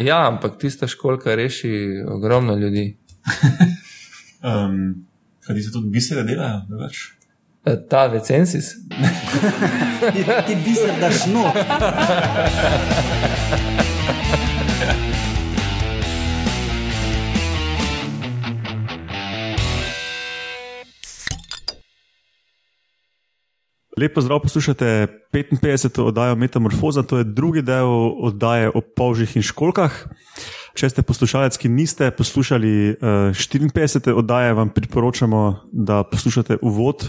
Ja, ampak tista školka reši ogromno ljudi. Um, kaj se tudi bisere delajo? Drugač? E, Ta vecensis. Ti, ti biser daš not. Lepo zdrav, poslušate 55. oddajo Metamorfoza, to je drugi del oddaje o polžih in školkah. Če ste poslušalec, ki niste poslušali uh, 54. oddaje, vam priporočamo, da poslušate uvod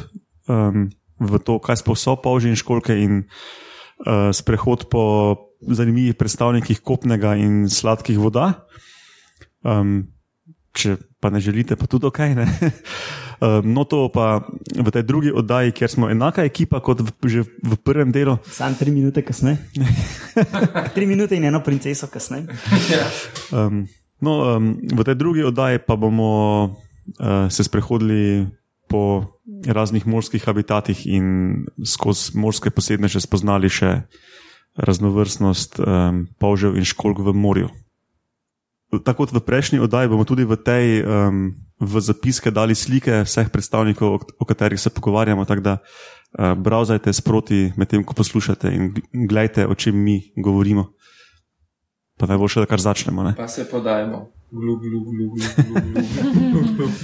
um, v to, kaj sploh so polži in školke, in uh, sprehod po zanimivih predstavnikih kopnega in sladkih voda. Um, če pa ne želite, pa tudi ok. Ne? No, to pa v tej drugi oddaji, kjer smo enaka ekipa kot v, že v prvem delu. Sam tri minute kasneje. tri minute in eno princeso kasneje. Um, no, um, v tej drugi oddaji pa bomo uh, se sprehodili po raznih morskih habitatih in skozi morske posebneže spoznali še raznovrstnost um, polžev in školk v morju. Tako kot v prejšnji oddaji, bomo tudi v tej um, v zapiske dali slike vseh predstavnikov, o, o katerih se pogovarjamo. Tako da uh, browsajte sproti, medtem ko poslušate in gledajte, o čem mi govorimo. Pa najboljše, da kar začnemo. Ne? Pa se podajemo. Glu, glu, glu, glu, glu, glu.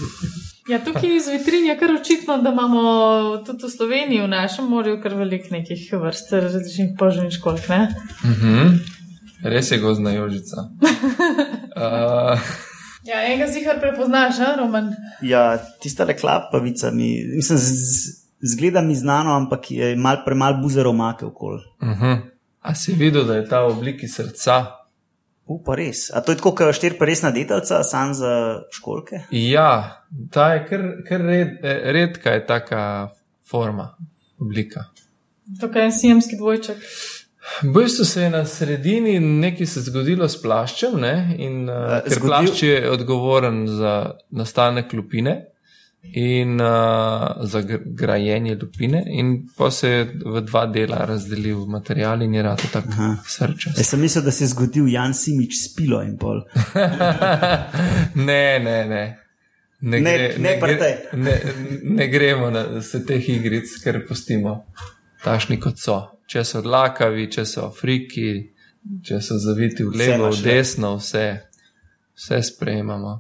Ja, tukaj iz vitrin je kar očitno, da imamo tudi v Sloveniji, v našem morju, kar veliko nekih vrst različnih poživnih školk. ne? Mhm. Res je gozna jožica. Uh, Ja, enega si kar prepoznaš, a, Roman. Ja, tista reklapavica mi, mislim, z- zgleda mi znano, ampak je mal premal buzero make okoli. uh -huh. A si videl, da je ta v obliki srca? U, pa res. A to je tako, kot štir pa resna detalca, sam za školke? Ja, ta je kar, kar red, redka je taka forma, oblika. Tukaj je en sijemski dvojček. V bistvu se je na sredini nekaj se zgodilo s plaščem, ne? in uh, zgodil- plašč je odgovoren za nastanek lupine in uh, za gr grajenje lupine, in pa se je v dva dela razdelil material in je rado tako srčen. Jaz sem mislil, da se je zgodil Jan Simič s pilo in pol. ne, ne, ne. Ne, Ne- gre, ne pri gre, ne, ne gremo na se teh igric, ker pustimo takšni kot so. Če so dlakavi, če so afriki, če so zaviti v levo, v desno, vse, vse sprejemamo.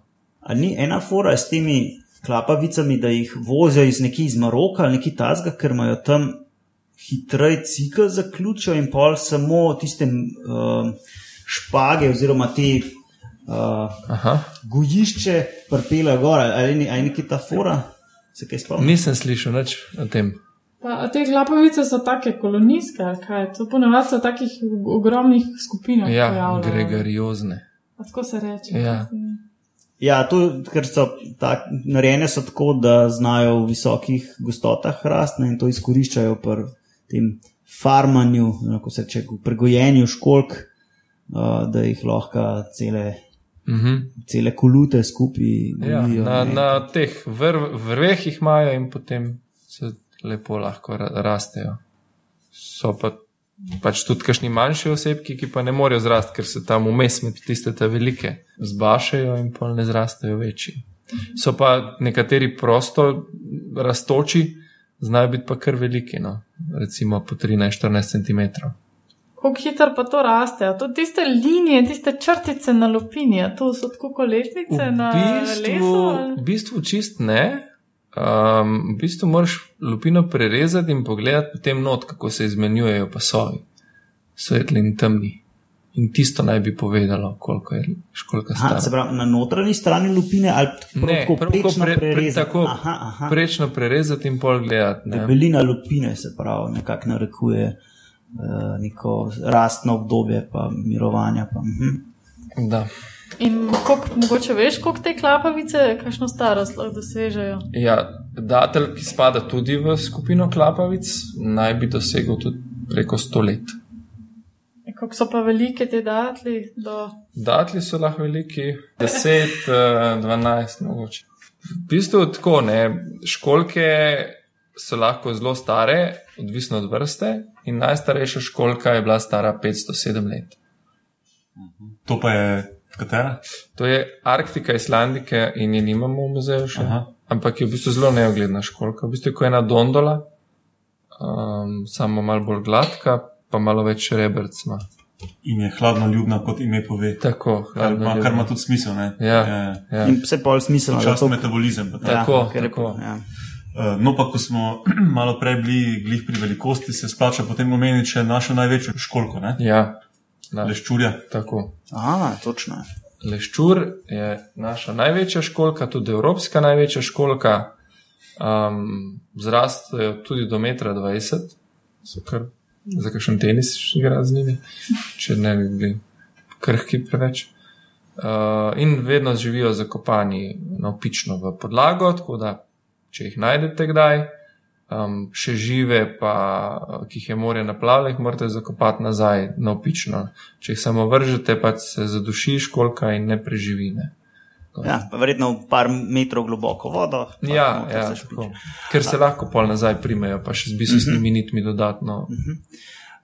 A ni ena fora s temi klapavicami, da jih vozijo iz nekje iz Maroka ali nekje tazga, ker imajo tam hitrej cikl zaključijo in pol samo tiste uh, špage oziroma te uh, Aha, gojišče prpelajo gor, ali ali je nekaj ta fora, se kaj spomnim? nisem slišal nič o tem. Pa, te glapavice so take kolonijske, ali kaj? To ponavadi so takih ogromnih skupinah. Ja, pojavljajo. gregariozne. A Tako se reče. Ja. Ja, to, ker so tak, narejene so tako, da znajo v visokih gostotah rasti in to izkoriščajo pri tem farmanju, kako se reče, pregojenju školk, uh, da jih lahko cele, Mhm. cele kolute skupaj Ja, na, na teh vrv, vrveh jih imajo in potem se lepo lahko ra rastejo. So pa pač tudi kakšni manjši osebki, ki pa ne morejo zrasti, ker se tam vmes med tiste te velike zbašajo in pol ne zrastejo večji. So pa nekateri prosto rastoči, znajo biti pa kar veliki, no. recimo po 13-14 cm. Kako hitro pa to raste? To tiste linije, tiste črtice na lupini, to so tako kolesnice na lesu? bistvu, ali? v bistvu čist ne. Um, v bistvu moraš lupino prerezati in pogledati potem not, kako se izmenjujejo pasovi, svetli in temni. In tisto naj bi povedalo, koliko je školka Aha, stara. se pravi, na notranji strani lupine ali Ne, tako prečno pre, pre, prerezati? tako aha, aha. prečno prerezati in pol gledati. Debelina lupine se pravi, nekako narekuje uh, neko rastno obdobje, pa mirovanja. Pa, uh -huh. Da. In koliko, mogoče veš, koliko te klapavice, kakšno starost lahko dosežejo? Ja, datelj, ki spada tudi v skupino klapavic, naj bi dosegel tudi preko 100 let. Kako so pa velike te datli? Do... Datli so lahko veliki, 10, eh, 12, mogoče. V bistvu tako, ne, školke so lahko zelo stare, odvisno od vrste, in najstarejša školka je bila stara 507 let. To pa je katera? To je Arktika, Islandika in je nimamo v muzeju še. Aha. Ampak je v bistvu zelo neogledna školka. V bistvu je kot ena dondola, um, samo malo bolj gladka, pa malo več rebrc ima. In je hladno ljubna, kot ime pove. Tako, Kar ima, kar ima tudi smisel. Ne? Ja, Ja, ja. In vse pol smiselno. Čas to- metabolizem. pa tako. Tako, ker je tako. po- Ja. Uh, No, pa ko smo malo prej bili glih pri velikosti, se splača potem omeniti še našo največjo školko, ne? ja. Da, Leščurja. tako. Aha, točno. Leščur je naša največja školka, tudi evropska največja školka. Um, zrastejo tudi do 1,20 m, so kar za kakšen tenis igra z njimi, če ne bi bili krhki preveč. Uh, in vedno živijo zakopani navpično v podlago, tako da če jih najdete kdaj, um, še žive, pa ki jih je morje naplavilo, jih morate zakopati nazaj navpično. Če jih samo vržete, pa se zaduši školka in ne preživi. Ne. Ja, pa verjetno v par metrov globoko vodo. pa Ja, ja tako. ker se lahko pol nazaj primejo, pa še z bisosnimi nitmi dodatno.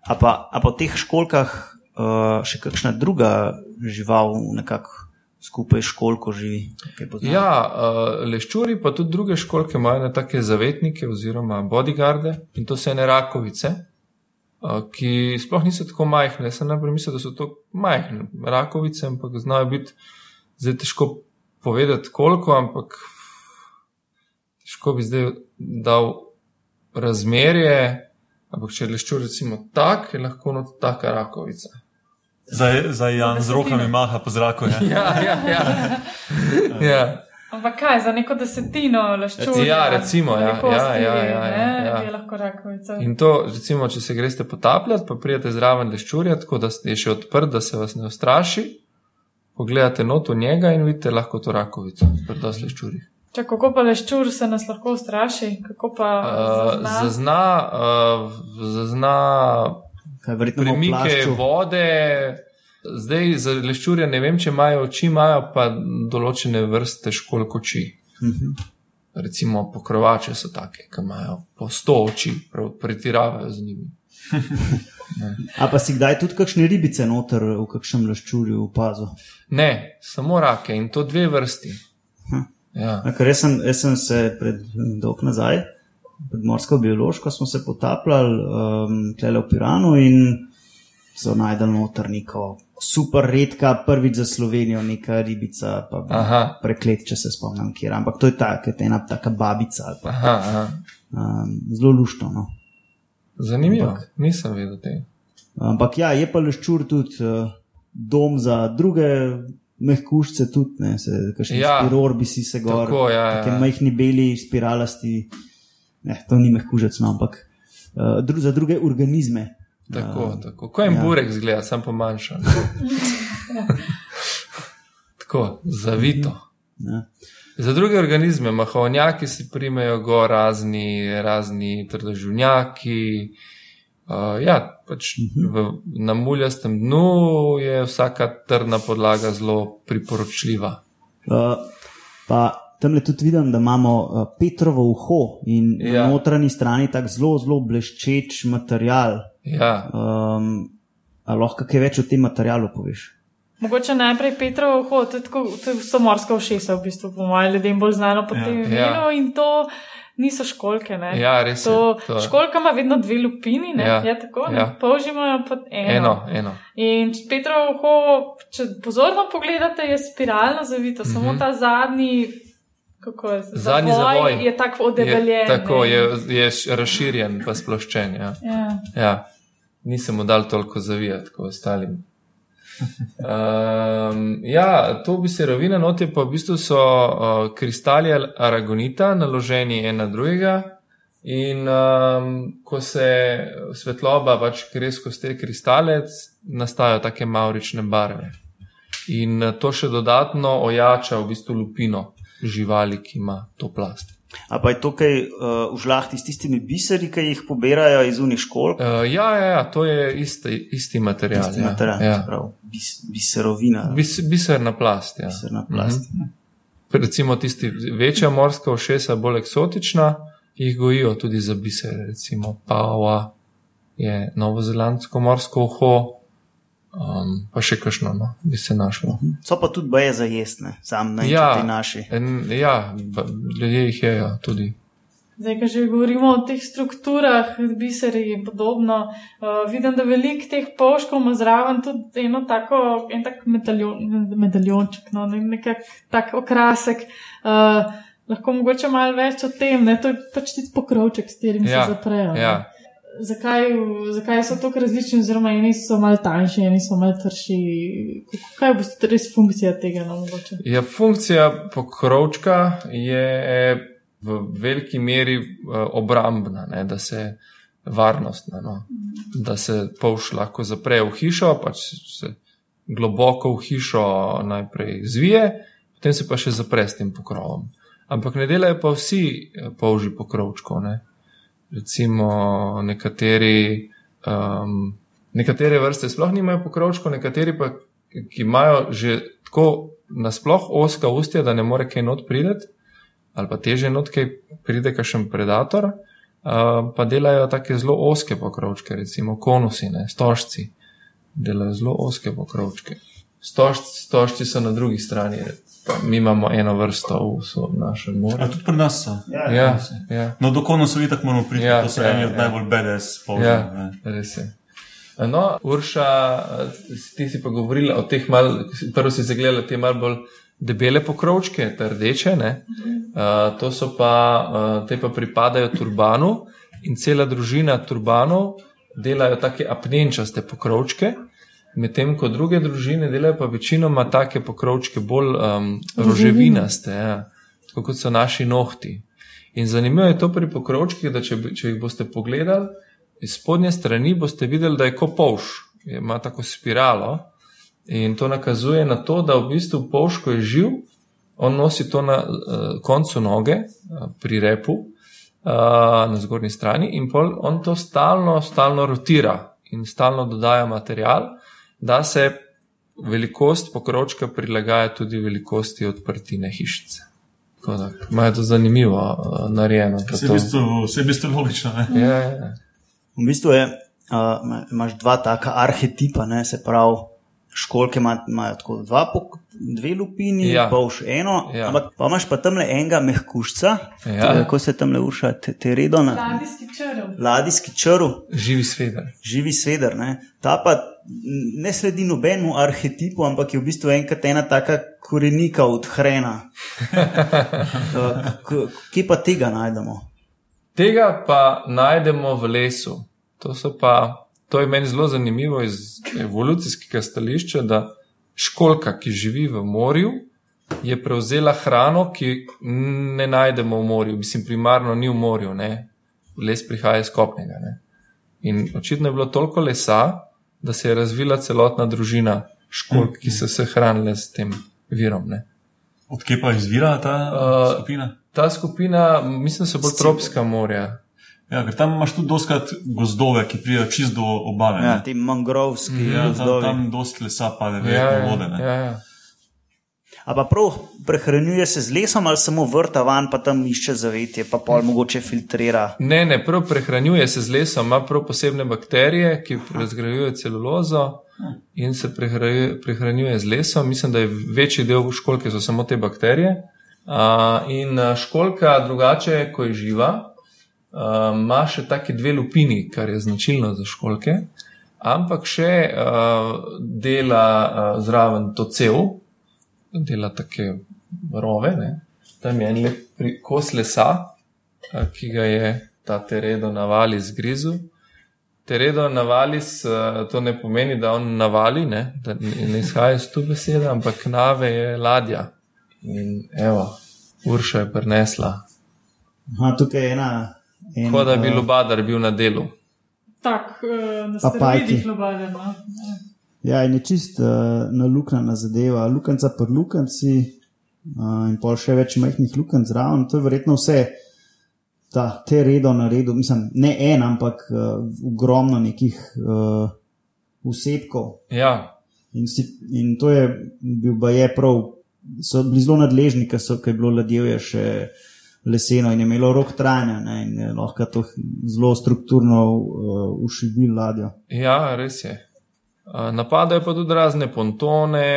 A pa, a po teh školkah uh, še kakšna druga žival nekako skupaj školko živi? Ja, uh, leščuri pa tudi druge školke imajo take zavetnike oziroma bodyguarde in to so ene rakovice, uh, ki sploh niso tako majhne. Sem najprej mislil, da so to majhne rakovice, ampak znajo biti zdaj težko povedati koliko, ampak težko bi zdaj dal razmerje. Ampak če je leščur recimo tak, je lahko not taka rakovica. Zdaj, zdaj Jan z rokami maha po zraku. Ja. Ja, ja, ja. ja. Ampak kaj, za neko desetino leščurja? Ja, recimo, ja, velikosti, ja, ja, ja, ne, ja. Lahko rakovica. In to, recimo, če se greste potapljati, pa prijete zraven leščurja, tako da je še odprt, da se vas ne ustraši. Pogledate not v njega in vidite lahko to rakovico, predost leščurjih. Če kako pa leščur se nas lahko ustraši, kako pa Uh, zazna? zazna, uh, zazna Kaj, verjetno ima v premike vode. Zdaj za leščurje ne vem, če imajo oči, imajo pa določene vrste školk oči. Mhm. Recimo pokrovače so take, ki imajo po sto oči, pretiravajo z njimi. A pa si kdaj tudi kakšne ribice noter v kakšnem laščurju opazil? Ne, samo rake in to dve vrsti. Hm. Ja. Ja, ker jaz sem, jaz sem se pred dolg nazaj, pred morsko biološko, smo se potapljali um, tle v Piranu in so najdel noter neko super redka, prvič za Slovenijo, neka ribica, pa Aha. preklet, če se spomnim, kjer. Ampak to je ta, kot ena taka babica pa Aha, aha. um, zelo luštno. No. Zanimivo, Ampak- nisem vedel tega. Ampak ja, je pa leščur tudi uh, dom za druge mehkužce, tudi ne, se, kakšni Ja. ja. spiror bi si se gor, Tako, ja, ja, ja. majhni beli spiralasti, ne, to ni mehkužec, no, ampak uh, dru, za druge organizme. Tako, Uh, tako. Ko en ja. burek zgleda, sem pomanjšan. tako, zavito. ne. Za druge organizme, mahovnjaki si primejo gor razni, razni trdoživnjaki. Uh, ja, pač v, na muljastem dnu je vsaka trdna podlaga zelo priporočljiva. Uh, pa tam le tudi vidim, da imamo uh, Petrovo uho in ja. Ja. na notranji strani tak zelo, zelo bleščeč material. Ja, Um, a lahko kaj več o tem materialu poveš? Mogoče najprej Petrovo uho, to, je tako, to so morska ušesa, v bistvu, po mojem, ljudem bolj znano po Ja. tem Ja. imenu in to niso školke. Ne? ja res To, je. To, školka ima vedno dve lupini, ne? Ja, je tako, ja. ja. polžimo jo pod eno. eno, eno. In Petrovo uho, če pozorno pogledate, je spiralno zavito, mm -hmm. samo ta zadnji. Kako je Zadnji zavoj je tako odebeljen. Je, tako ne. je, je razširjen, pa sploščen. Ja. Ja. Ja, nisem mu dal toliko zavijati kot ostalim. Um, ja, to bi se rovina noti, pa v bistvu so uh, kristali al- aragonita naloženi en na drugega. In um, ko se svetloba pač gre skozi te kristale, nastajajo take maurične barve. In uh, to še dodatno ojača v bistvu lupino živali, ki ima to plast. A pa je to kaj uh, v žlahti s tistimi biseri, ki jih pobirajo iz unih školk? Uh, ja, ja, ja, to je isti, isti material. Tisti ja, material, ja. se pravi, bis, biserovina, Bis, biserna plast. Ja. biserna plast. Mm -hmm. Recimo tisti večja morska ušesa, bolj eksotična, jih gojijo tudi za biser, recimo Paua je novozelandsko morsko uho, um, pa še kakšno, no, bi se našlo. So pa tudi boje za jesne, sam na Ja. ja. naši. En, ja, ljudje jih jejo tudi. Zdaj, ko že govorimo o teh strukturah, biseri in podobno, uh, vidim, da veliko teh poškov ima zraven tudi eno tako, en tak medaljon, medaljonček, no, ne, nekak tak okrasek. Uh, lahko mogoče malo več o tem, ne, to je pač tisti pokrovček, s katerim Ja, se zaprejo. ne. Zakaj, zakaj so tako različni, oziroma eni so malo tanjši, eni so malo trši? Kaj je v bistvu res funkcija tega? No? Ja, funkcija pokrovčka je v veliki meri uh, obrambna, ne, da se varnostna, no, da se povš lahko zapre v hišo, pač se globoko v hišo najprej zvije, potem se pa še zapre s tem pokrovom. Ampak ne delajo pa vsi eh, polži pokrovčkov. Ne. Recimo nekateri, um, nekatere vrste sploh nimajo pokrovčkov, nekateri pa, ki imajo že tako nasploh oska ustja, da ne more kaj not prideti, ali pa teže not kaj pride, kakšen predator, uh, pa delajo take zelo oske pokrovčke, recimo konusi, ne, stožci, delajo zelo oske pokrovčke. Stožci, stožci so na drugi strani, pa mi imamo eno vrsto v našem morju. tudi pri nas so. Ja, ja. No, do konca so tako moramo priti, Ja, ja, to so ja, ja, eni od ja. ja. najbolj bedes polžev. Ja, Ja. res je. No, Urša, ti si pa govorila o teh mal, prvo si zagledala te mal bolj debele pokrovčke, te rdeče, ne? Uh, to so pa, uh, te pa pripadajo turbanu in cela družina turbanov delajo take apnenčaste pokrovčke, medtem ko druge družine delajo pa večinoma take pokrovčke bolj um, roževinaste, ja, tako kot so naši nohti. In zanimivo je to pri pokrovčkih, da če, če jih boste pogledali, iz spodnje strani boste videli, da je kot polš, Je- ima tako spiralo in to nakazuje na to, da v bistvu polš, ko je živ, on nosi to na uh, koncu noge, uh, pri repu, uh, na zgornji strani in pol on to stalno, stalno rotira in stalno dodaja material, da se velikost pokrovčka prilagaja tudi velikosti odprtine hišice. Da imajo to zanimivo uh, narejeno. Vse je v bistvu, vse je v bistvu logično. Ne? Ja, ja, ja. V bistvu je, uh, imaš dva taka arhetipa, ne, se pravi, školke ima- imajo tako dva, dve lupini, Ja. pa už eno, Ja. ampak pa imaš pa tam le enega mehkušca, Ja. kako se tam le uša, te, te redo na Ladijski črv. ladijski črv, Živi sveder. živi sveder. Ne. Ta pa ne sledi nobenemu arhetipu, ampak je v bistvu enkrat ena taka korenika od hrena. Kje pa tega najdemo? Tega pa najdemo v lesu. To, so pa, to je meni zelo zanimivo iz evolucijskega stališča, da školka, ki živi v morju, je prevzela hrano, ki ne najdemo v morju, mislim, primarno ni v morju, ne? les prihaja iz kopnega. Ne? In očitno je bilo toliko lesa, da se je razvila celotna družina školk, ki so se hranile s tem virom. Ne? Odkje pa izvira ta Uh, skupina? Ta skupina, mislim, so bolj tropska morja. Ja, ker tam imaš tudi doskrat gozdove, ki pridejo čist do obale. Ja, ne. ti mangrovski Ja, tam, gozdovi. tam dosti lesa pade, Ja, verjetno ja, vode. ne. ja, ja. A pa prav prehranjuje se z lesom ali samo vrta van, pa tam išče zavetje, pa pol mogoče filtrira. Ne, ne, prav prehranjuje se z lesom, ima prav posebne bakterije, ki razgrajujejo celulozo in se prehranjuje, prehranjuje z lesom. Mislim, da je večji del školke so samo te bakterije. Uh, in školka, drugače, ko je živa, uh, ima še take dve lupini, kar je značilno za školke, ampak še uh, dela uh, zraven to cel, dela take rove. Ne? Tam je en lep kos lesa, a, ki ga je ta teredo navali zgrizu. Teredo navali, a, to ne pomeni, da on navali, ne, da ne izhaja iz tu besede, ampak nave je ladja. In evo, Urša je prinesla. Aha, tukaj je ena. En, Kot da bi eh, Lubadar bil na delu. Tak, eh, na steroidih lobadeno. Ja, in je čist uh, naluknjena zadeva, lukenca pod lukenci uh, in pol še več majhnih lukenc zraven. To je verjetno vse, da te redo na redu, mislim, ne en, ampak uh, ogromno nekih uh, vsebkov. Ja, In, si, in to je bil pa je prav, so bili zelo nadležni, ker so, ker je bilo ladjevje še leseno in je imelo rok trajanja ne, in je lahko to zelo strukturno uh, ušibil ladjo. ja res je. Uh, napadajo pa tudi razne pontone,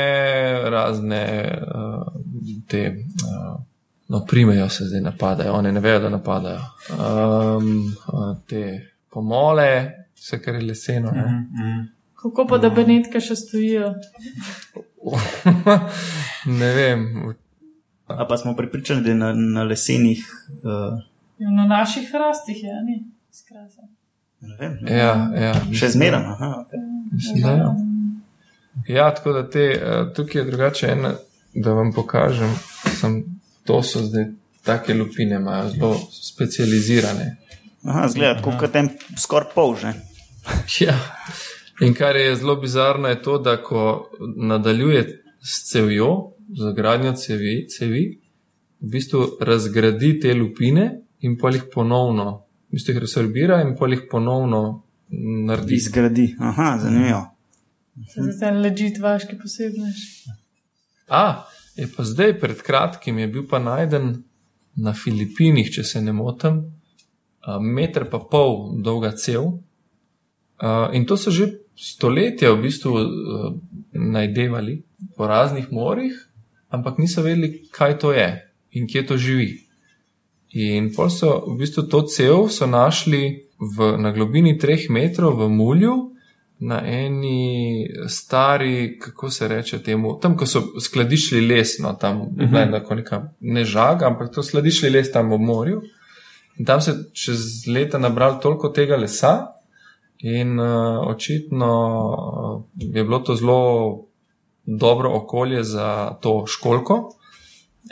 razne uh, te, uh, no, primejo se zdaj napadajo, oni ne vejo, da napadajo. Um, uh, te pomole, vse kar je leseno. Ne. mhm. Kako pa da benetke še stojijo? ne vem, A pa smo pripričani, da je na, na lesenih. Uh, Ja, Na naših hrastih je, ni skrasa. ne vem, ja, ja. Še zmeraj. aha, Okay. Da ja. Ja, tako da te, eh, tukaj je drugače ena, da vam pokažem. Sem, to so zdaj take lupine, imajo zelo specializirane. Aha, zgleda, kot tem skoraj pol že. Ja. In kar je zelo bizarno, je to, da ko nadaljuje s cevjo, z gradnjo cevi, cevi, v bistvu razgradi te lupine in pa jih ponovno, v bistvu jih resorbira in pa jih ponovno naredi. Izgradi. Aha, zanimivo. Se zdaj ležit vaški posebnež. A, je pa zdaj pred kratkim je bil pa najden na Filipinih, če se ne motim, a, meter pa pol dolga cev. A, In to so že stoletja v bistvu najdevali po raznih morjih, ampak niso vedeli, kaj to je in kje to živi. In pol so v bistvu to cev so našli v, na globini treh metrov v mulju, na eni stari, kako se reče temu, tam, ko so skladiščili les, no, tam uh -huh. ne, neka, ne žaga, ampak to skladiščili les tam v morju. In tam se čez leta nabrali toliko tega lesa, in uh, očitno uh, je bilo to zelo dobro okolje za to školko.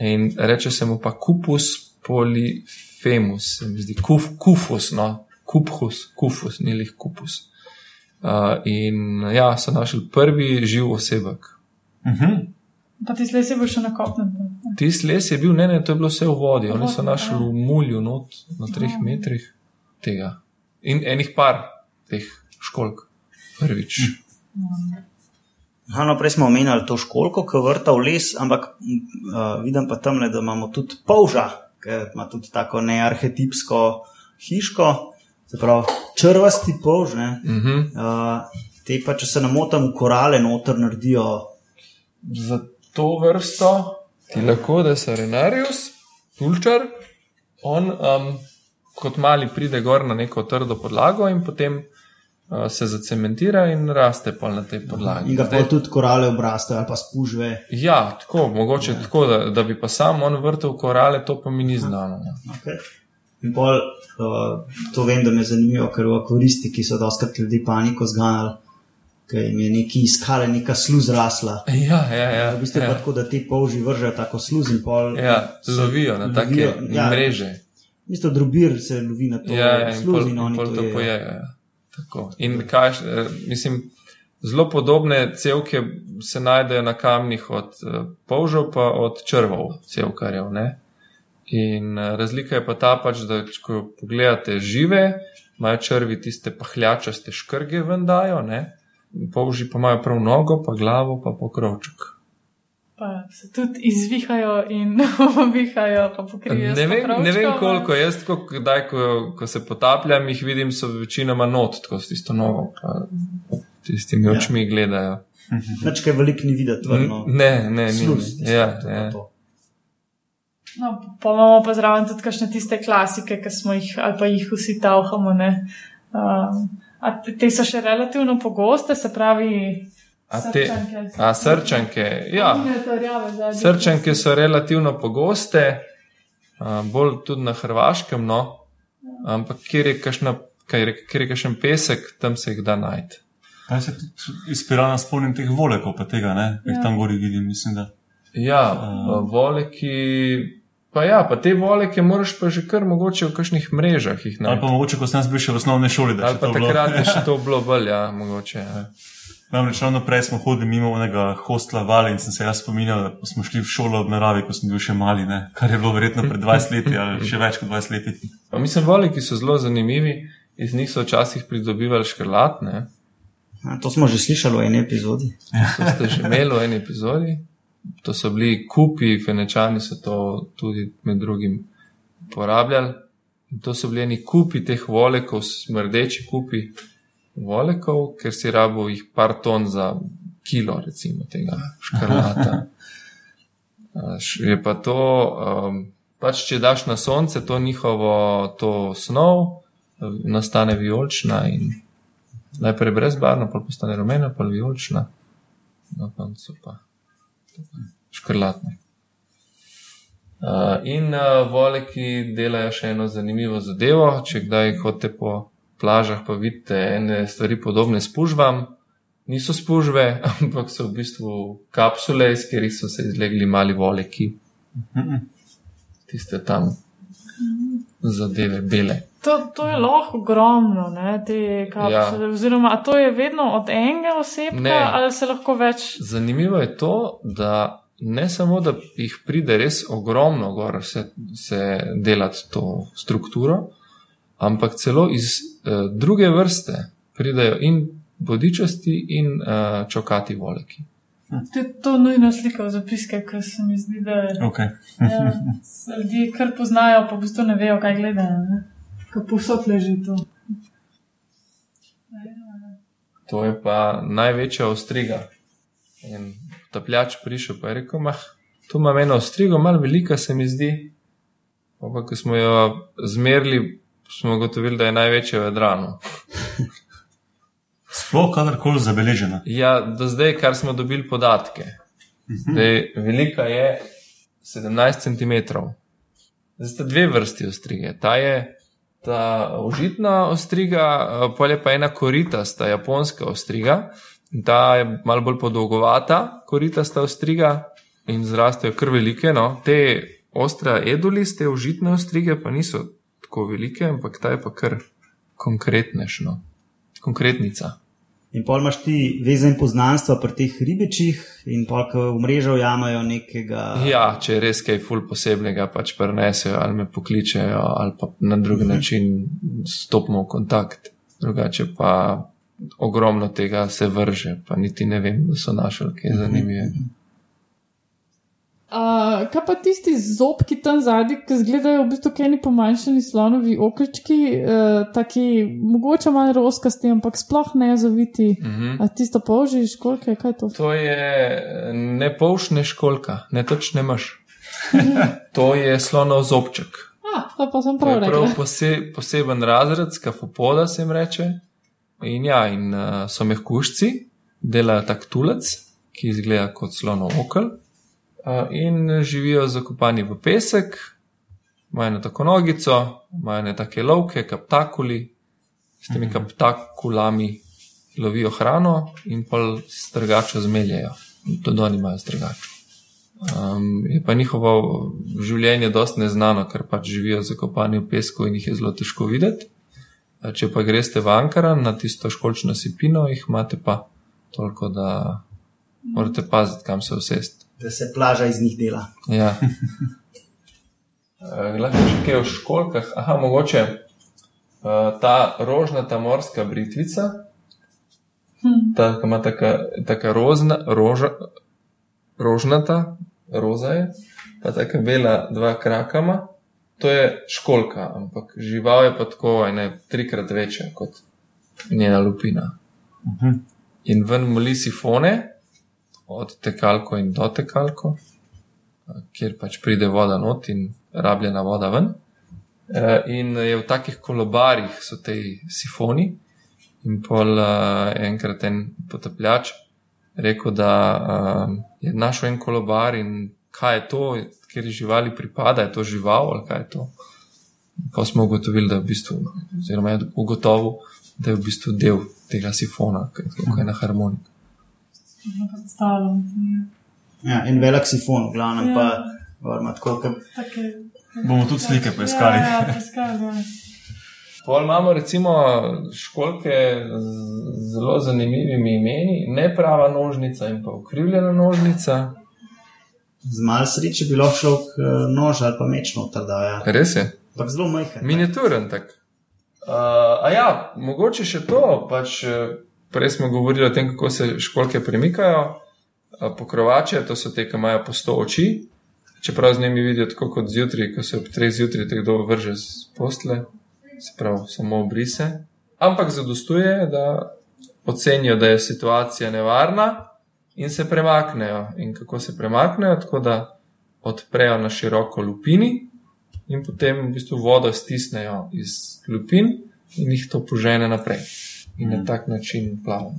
In reče se mu pa kupus polifemus, se mi zdi, kuf, kufus, no, kuphus, kufus, ni lih kupus. Uh, in ja, so našli prvi živ osebek. Mhm. Pa ti slesi bo še na kopnem. Tisti les je bil, ne, ne, to je bilo vse v vodi. Oni so našli v mulju, not, na treh metrih tega. In enih par teh školk, prvič. Aha, no, prej smo omenjali to školko, ki vrta v les, ampak uh, vidim pa tam, da imamo tudi polža, ki ima tudi tako nearhetipsko hiško, se pravi črvasti polž. ne. Mhm. Uh, te pa, če se ne motim, korale noter naredijo. Za to vrsto ti lahko, da se Renarius, tulčar, on um, kot mali pride gor na neko trdo podlago in potem uh, se zacementira in raste pol na tej podlagi. In ga pa tudi korale obrastajo ali pa spužve. Ja, tako, mogoče ja. tako, da, da bi pa sam on vrtel korale, to pa mi ni znano. no. Okay. In pol, uh, to vem, da me zanimivo, ker v akvaristiki so doskrat ljudi paniko zganjali, ker jim je neki iskala, neka sluz rasla. Ja, ja, ja. V bistvu je pa ja. tako, da ti polži vržejo tako sluz in pol. Ja, lovijo na take lovijo- ja. mreže. V bistvu drobir se lovi na to Ja, ja, in sluz pol, in in oni pol to to jejo. pojejo. Ja. Tako. In kaj, eh, mislim, zelo podobne cevke se najdejo na kamnih od eh, polžev pa od črvov, cevkarjev. Ne? In eh, razlika je pa ta, pač, da č- ko pogledate žive, imajo črvi tiste pahljačaste škrge ven dajo, ne? polži pa imajo prav nogo, pa glavo, pa pokrovček. Pa se tudi izvihajo in ovihajo, pa pokrijejo. Ne vem, ne vem koliko, jaz tako, kdaj, ko, ko se potapljam, jih vidim, so večinoma not, tako s tisto nogo, pa tistimi Ja. očmi gledajo. Nič kaj veliko ni videti, vrno. Ne, ne, ni. Sluz, ni. Ja, ja. No, pa imamo pa zraven tudi kakšne tiste klasike, ki smo jih ali pa jih vsi tauhamo. ne. Um, a te, te so še relativno pogoste, se pravi. A te- srčanke. A srčanke, ja. Srčanke so relativno pogoste, bolj tudi na Hrvaškem, no, ampak kjer je kakšna. Kjer je, kjer je kakšen pesek, tam se jih da najti. Kaj se tudi izpirana spomnim teh volekov, pa tega, ne? Jih Ja. tam gori vidim, mislim, da. Ja, uh. voleki. Pa ja, pa te voleke moraš pa že kar mogoče v kakšnih mrežah jih Ali pa mogoče, ko sem bil še v osnovni šoli, da pa to bilo. takrat je še to bilo bolj, ja, mogoče. Ja. Namreč ravno prej smo hodili mimo onega hostla Vale in sem se jaz spominjal, da smo šli v šolo ob naravi, ko sem bil še mali, ne? kar je bilo verjetno pred 20 leti ali še več kot 20 leti. Pa mislim, voleki so zelo zanimivi, iz njih so včasih pridobivali škrlat, ne? A, To smo že slišali v eni epizodi. To ste že imeli v eni epizodi. To so bili kupi, fenečani so to tudi med drugim uporabljali. In to so bili eni kupi teh volekov, smrdeči kupi. Volekov, ker si rabo jih par ton za kilo, recimo tega škrlata. Je pa to, um, pač če daš na sonce to njihovo to snov, eh, nastane vijolična in najprej brezbarvna, pa postane rumena, pa vijolična, na koncu pa škrlatna. Uh, in uh, voleki delajo še eno zanimivo zadevo. Če kdaj hodite po plažah, pa vidite ene stvari podobne spužvam. Niso spužve, ampak so v bistvu kapsule, iz katerih so se izlegli mali voleki. Tiste tam zadeve, bele. To, to je lahko ogromno, ne, te kapsule. Ja. Oziroma, a to je vedno od enega osebka Ne. ali se lahko več. Zanimivo je to, da ne samo, da jih pride res ogromno, gor se, se delati to strukturo, ampak celo iz uh, druge vrste pridejo in bodičasti in uh, čokati voleki. To je to nujno slika v zapiske, ker se mi zdi, da je. Okay. Ja, ljudje kar poznajo, pa v bistvu ne vejo, kaj gledajo. ne. Ko posod leži to. To je pa največja ostriga. In tapljač prišel pa je rekel, mah, tu imam eno ostrigo, malo velika se mi zdi. Pa, pa ko smo jo zmerili, smo ugotovili, da je največja v Jadranu. Sploh kadarkoli zabeležena. Ja, do zdaj, kar smo dobili podatke. Zdaj, velika je 17 cm. Zdaj sta dve vrsti ostrige. Ta je ta užitna ostriga, pa je pa ena koritasta japonska ostriga. Ta je malo bolj podolgovata, koritasta ostriga in zrastejo kar velike. No. Te ostre edulis, te užitne ostrige pa niso tako velike, ampak ta je pa kar konkretnešno. Konkretnica. In pol imaš ti vezen poznanstva pri teh ribičih, in pol, ko v mrežo jamajo nekega. Ja, če je res kaj ful posebnega, pač prenesejo ali me pokličejo ali pa na drug način stopimo v kontakt. Drugače pa ogromno tega se vrže, pa niti ne vem, da so našli kaj zanimivega. Uh, kaj pa tisti zobki tam zadnji, ki izgledajo v bistvu neki pomanjšani slonovi okrčki, uh, taki mogoče malo roskasti, ampak sploh ne zaviti. Mhm. A tisto polžiš, koliko je, kaj je to? To je ne polšne školka, ne točne maš. To je slonov zobček. A, to pa sem To prav je prav rekel. pose, poseben razred, skafopoda se jim reče. In ja, in uh, so mehkušci, delajo tak tulec, ki izgleda kot slonov okel. In živijo zakopani v pesek, imajo eno tako nogico, imajo ene take lovke, kaptakuli, s temi kaptakulami lovijo hrano in pol strgačo zmeljajo. Tudi oni imajo strgačo. Um, je pa njihovo življenje dosti neznano, ker pač živijo zakopani v pesku in jih je zelo težko videti. Če pa greste v Ankaran na tisto školčno sipino, jih imate pa toliko, da morate paziti, kam se usest. Da se plaža iz njih dela. Ja. Eh, Lahko še kaj o školkah. Aha, mogoče uh, ta rožnata morska britvica, ta, ki ima taka, taka rozna, roža, rožnata, roza je, pa taka bela dva krakama. To je školka, ampak žival je pa tako ene trikrat večja kot njena lupina. In ven moli sifone, od tekalko in do tekalko, kjer pač pride voda not in rabljena voda ven. Eh, In je v takih kolobarjih so te sifoni, in pol enkrat en potapljač rekel, da je našel en kolobar in kaj je to, kjer živali pripada, je to žival ali kaj je to. Pa smo ugotovili, da je v bistvu, oziroma je ugotovil, da je v bistvu del tega sifona, kot je na harmoniki. Predstavljam. Ja, en velik sifon, v glavnem Ja. pa varma tako, kot Take, Bomo tudi slike poiskali. Ja, ja, poiskali, ja. Pol imamo recimo školke z zelo zanimivimi imeni, neprava nožnica in pa ukrivljena nožnica. z malo sreče bi lahko šel k eh, nož ali pa meč noter, da je. Res je, Ampak zelo majhen. miniaturen tak. Uh, a ja, mogoče še to, pač eh, prej smo govorili o tem, kako se školke premikajo. Pokrovače, to so te, ki imajo po sto oči, čeprav z njimi vidijo tako kot zjutraj, ko se ob treh zjutraj te kdo vrže z postle, se pravi samo obrise. ampak zadostuje, da ocenijo, da je situacija nevarna in se premaknejo. In kako se premaknejo? Tako da odprejo na široko lupini in potem v bistvu vodo stisnejo iz lupin in jih to požene naprej. In na tak način plavajo.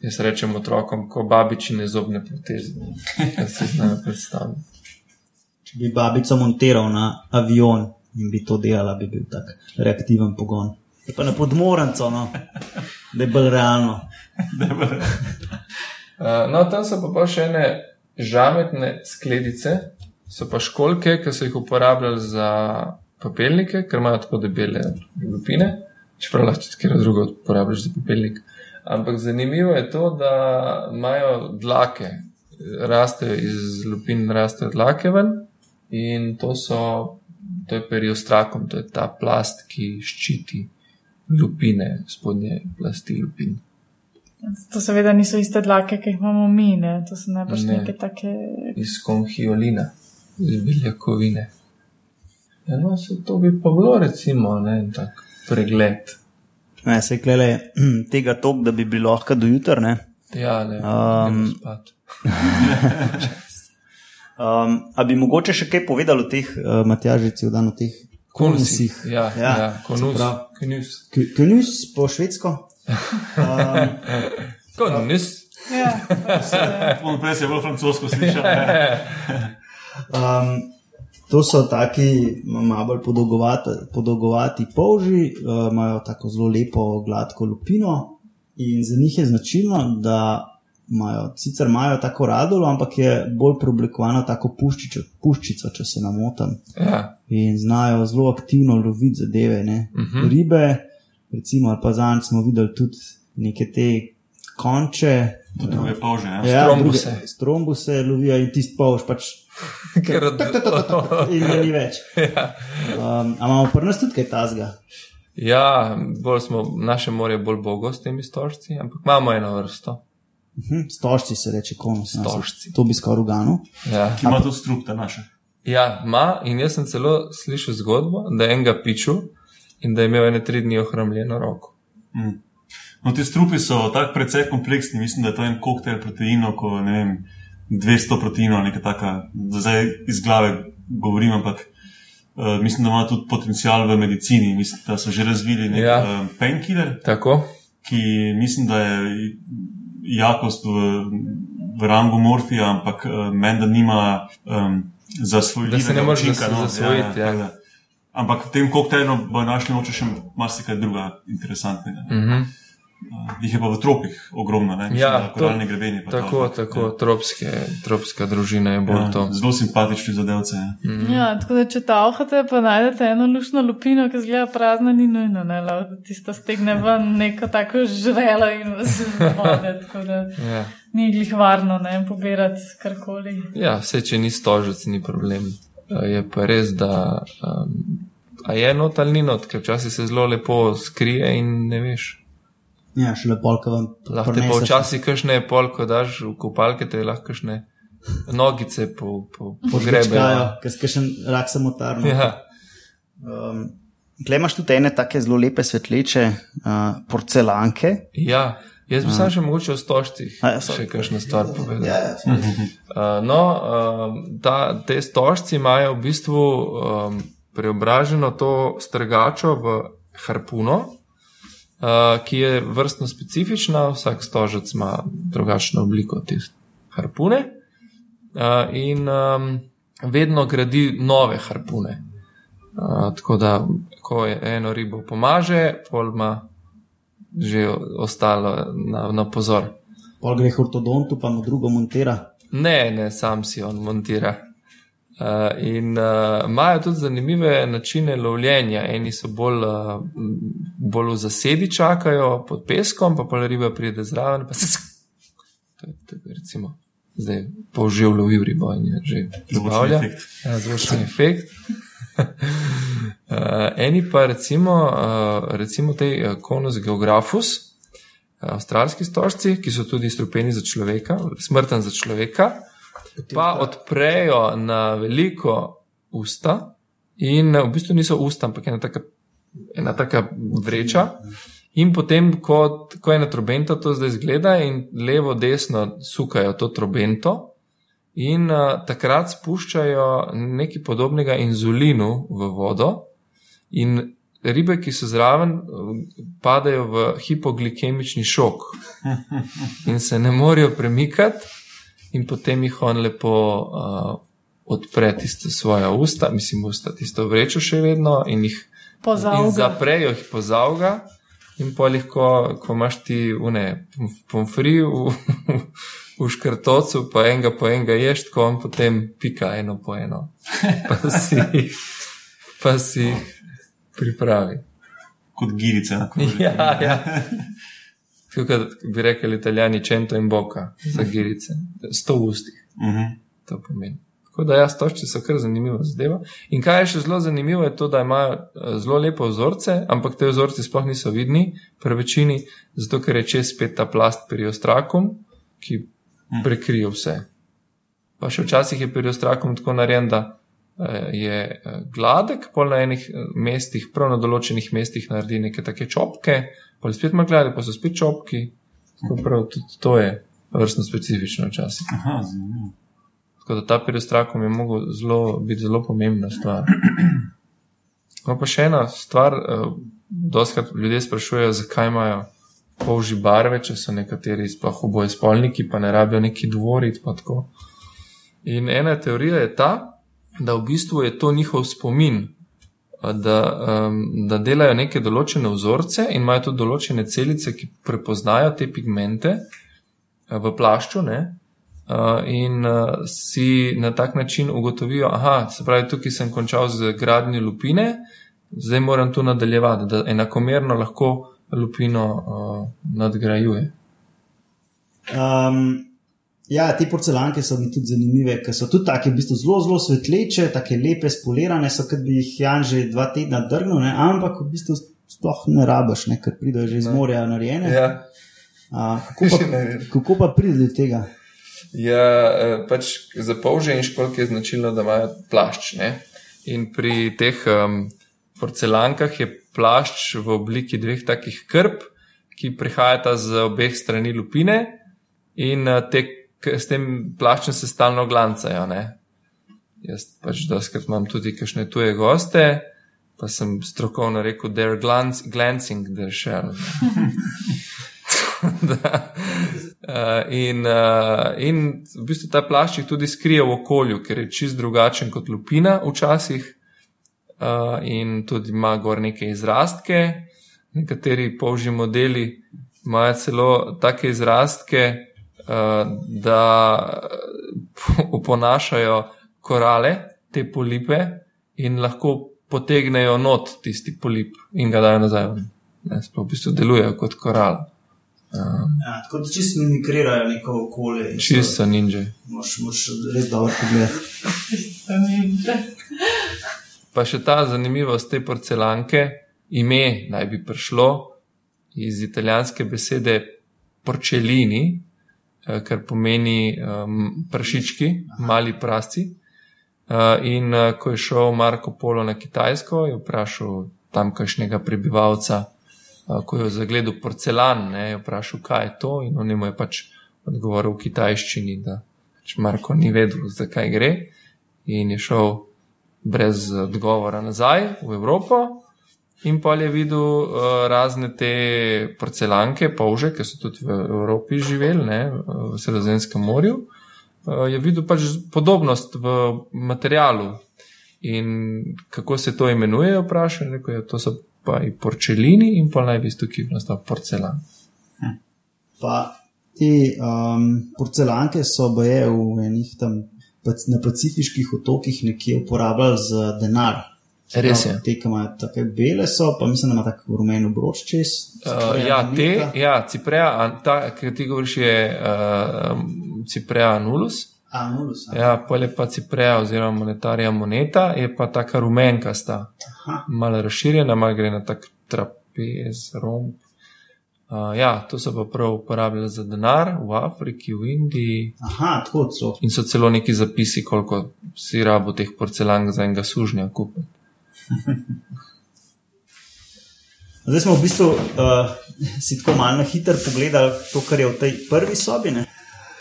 Jaz rečem otrokom, ko babičine zobne proteze, da si znajo predstavljati. Če bi babico montiral na avion in bi to delala, bi bil tak reaktiven pogon. Je pa na podmoranco, no. da je bolj realno. Uh, no, tam so pa, pa še ene žametne skledice, so pa školke, ki so jih uporabljali za papelnike, ker imajo tako debele lupine, čeprav lahko tudi kjer drugo uporabljaš za papelnik. Ampak zanimivo je to, da imajo dlake, rastejo iz lupin, rastejo dlake ven in to so, to je periostrakom, to je ta plast, ki ščiti lupine, spodnje plasti lupin. To seveda niso iste dlake, ki jih imamo mi, ne? to so najbrž Ne. neke take. iz konhiolina, iz beljakovine. Ja, no, se to bi pa bilo, recimo, ne, en tak pregled. Ne, se klele tega tok, da bi bilo lahko do jutra. ne. Ja, ne, Um, um, a bi mogoče še kaj povedal o teh uh, matjažicih, o teh konusih? Ja, ja, Ja, konus. se pravi. Konus. K- Konus po švedsko? Um, Konus. Ja, eh, On prej se je bolj francosko slišal. um, to so taki malo bolj podolgovati, podolgovati polži, uh, imajo tako zelo lepo gladko lupino in za njih je značilno, da imajo, sicer imajo tako radulo, ampak je bolj preoblikovano tako puščico, puščico, če se namotam. Ja, in znajo zelo aktivno loviti zadeve. Uh Mhm. -huh. Ribe, recimo, ali pa zanj smo videli tudi neke te konče. Druge polže. Ja. Ja, Strombuse. druge- Strombuse lovijo in tisti polž pač. ker od... In ga ni več. Um, a imamo pri nas tudi kaj tazga? Ja, bolj smo, naše morje je bolj bogo s temi stožci, ampak imamo eno vrsto. Mhm, Stožci se reče konus. no, Stožci. To bi skoraj ugano. Ja. Ki ima tudi strup, ta naša. Ja, ima in jaz sem celo slišal zgodbo, da je enega piču in da je imel ene tri dni ohromljeno roko. Mm. No, ti strupi so tako precej kompleksni, mislim, da je to en koktejl proteinov, ko ne vem, 200 proteinov, nekaj taka, da zdaj iz glave govorim, ampak uh, mislim, da ima tudi potencial v medicini. Mislim, da so že razvili nek Ja. ja. uh, painkiller, ki mislim, da je jakost v, v rangu morfija, ampak uh, meni, da nima um, zasvojljivega Da se ne moreš učinka, zas- zasvojiti, ja. tako da. Ampak v tem koktejlu bo našli moče še marsikaj druga interesantnega. ne. Mhm. Uh, jih je pa v tropih ogromno, ne? Mislim, Ja, da koralni grebeni. pa Tako, to, ampak, tako, ja. tropske, tropska družina je bolj Ja, to. zelo simpatični zadevce. Ja. ja, tako da če tavhate, pa najdete eno lušno lupino, ki zgleda prazna, ni nujno, ne, lahko da tisto stegne ven neko tako žrelo in vas vode, tako da Ja. ni glih varno, ne, pobirati karkoli. Ja, vse, če ni stožec, ni problem. Eh, Je pa res, da um, a je not ali ni not, ker včasih se zelo lepo skrije in ne veš. Ja, še lepo, ko vam Lahko te pa včasih kašne pol, ko daš v kopalke, te lahko kašne nogice po, po, pogrebejo. Ker si še rak samotarno. Ja, Um, Tle imaš tudi ene take zelo lepe svetleče uh, porcelanke. ja. Jaz bi sam še mogoče o stožcih A, ja, sorry. še kakšno stvar povedal. Ja, Uh, no, um, ta, te stožci imajo v bistvu um, preobraženo to strgačo v harpuno, uh, ki je vrstno specifična, vsak stožec ima drugačno obliko te harpune uh, in um, vedno gradi nove harpune. Uh, tako da, ko je eno ribo pomaže, pol ima že ostalo na, na pozor. Pol gre ortodontu, pa mu drugo montira. Ne, ne, sam si on montira. Uh, in uh, imajo tudi zanimive načine lovljenja. Eni so bolj, uh, bolj v zasedi, čakajo pod peskom, pa pa riba pride zraven. Pa se to je, to je recimo. Zdaj polživ lovil ribo in je že zabavlja. Ja, zvočni efekt. uh, eni pa recimo, uh, recimo tej uh, konus geografus, avstralski stožci, ki so tudi strupeni za človeka, smrten za človeka, pa odprejo na veliko usta in v bistvu niso usta, ampak ena taka, ena taka vreča. In potem, ko, ko je na trobento to zdaj zgleda, in levo, desno sukajo to trobento, in uh, takrat spuščajo nekaj podobnega inzulinu v vodo, in ribe, ki so zraven, padajo v hipoglikemični šok in se ne morejo premikati, in potem jih on lepo uh, odpre tiste svoje usta, mislim, usta, tisto vrečo še vedno in jih in zaprejo jih pozavga. In polih, ko, ko imaš ti une pomfri v, v škrtocu, pa enega po enega ješ, tako on potem pika eno po eno. Pa si, pa si pripravi. Kot girice na koži. Ja, ja. Kot bi rekli italijani, čento in boka za girice. Sto ustih, Mhm. to pomeni. Tako da jaz točči so kar zanimiva zadeva. In kaj je še zelo zanimivo, je to, da imajo eh, zelo lepe vzorce, ampak te vzorci sploh niso vidni pri večini, zato ker je čez spet ta plast periostrakum, ki prekrije vse. Pa še včasih je periostrakum tako narejen, da je eh, gladek, pol na enih eh, mestih, prav na določenih mestih naredi neke take čopke, pa spet ima glade, pa so spet čopki. Tako prav tudi to je vrstno specifično včasih. Aha, zanimivo. Tako da ta periostrakum je mogel zelo, biti zelo pomembna stvar. No, pa še ena stvar, doskrat ljudje sprašujejo, zakaj imajo polži barve, če so nekateri sploh oboje spolniki, pa ne rabijo neki tako. In ena teorija je ta, da v bistvu je to njihov spomin, da, um, da delajo neke določene vzorce in imajo tudi določene celice, ki prepoznajo te pigmente a, v plašču. Ne? Uh, in uh, si na tak način ugotovijo, da se pravi, tukaj sem končal z gradnjo lupine, zdaj moram tu nadaljevati, da enakomerno lahko lupino uh, nadgrajuje. Um, ja, te porcelanke so mi tudi zanimive, ker so tudi tako v bistvu zelo, zelo svetleče, tako lepe, spolirane, so kot bi jih Jan že dva tedna drgnil, ne? ampak v bistvu sploh ne rabiš, ne? ker pridejo že iz morja narejene. Ja, Uh, kako, pa, kako pa pride do tega? ja eh, pač za polže in školke je značilno, da imajo plašč. Ne? In pri teh um, porcelankah je plašč v obliki dveh takih krp, ki prihajata z obeh strani lupine in uh, te, s tem plaščem se stalno glancajo. Ne? Jaz pač doskrat imam tudi kakšne tuje goste, pa sem strokovno rekel, they're glance, glancing their shell. da, uh, in, uh, in v bistvu ta plašč jih tudi skrije v okolju, ker je čist drugačen kot lupina včasih. Uh, in tudi ima gor neke izrastke. Nekateri polži modeli imajo celo take izrastke, da oponašajo korale, te polipe, in lahko potegnejo not tisti polip in ga dajo nazaj. Ne, sploh v bistvu delujejo kot koral. Um, Ja, tako da čisto mimikrirajo neko okolje. Čisto ninja. Moš, moš res dobro pogledati. Zanimivo. Pa še ta zanimivost te porcelanke, ime naj bi prišlo iz italijanske besede porcelini, eh, kar pomeni um, prašički, mali prasci. Uh, in uh, ko je šel Marko Polo na Kitajsko, je vprašal tamkajšnjega prebivalca, uh, ko je zagledal porcelan, ne, je vprašal, kaj je to, in on mu je pač odgovoril v kitajščini, da pač Marko ni vedel, zakaj gre, in je šel brez odgovora nazaj v Evropo. In pa je videl uh, razne te porcelanke, polže, ki so tudi v Evropi živeli, ne, v Sredozemskem morju. Uh, je videl pač podobnost v materialu. In kako se to imenuje, je vprašal. Rekel je, to so pa i porcelini in pa naj bi tukaj nastal porcelan. Pa te um, porcelanke so boje v enih tam na pacifiških otokih nekje uporabljali za denar. Res je. Te, ki imajo tako bele, so, pa mislim, da ima tako rumen obroč čez. Uh, ja, te, ja, Ciprea, an- ta, ki ti govoriš, je uh, Ciprea anulus. A, nulus. a. Ja, pol je pa Ciprea oziroma monetarija moneta, je pa taka rumenkasta, Aha. malo razširjena, malo gre na tak trapez, romb. Uh, ja, to so pa prav uporabljali za denar v Afriki, v Indiji Aha, tako so. in so celo neki zapisi, koliko si rabo teh porcelank za enega sužnja kupiti. Zdaj smo v bistvu uh, si tako malo hitro pogledali to, kar je v tej prvi sobi. Ne?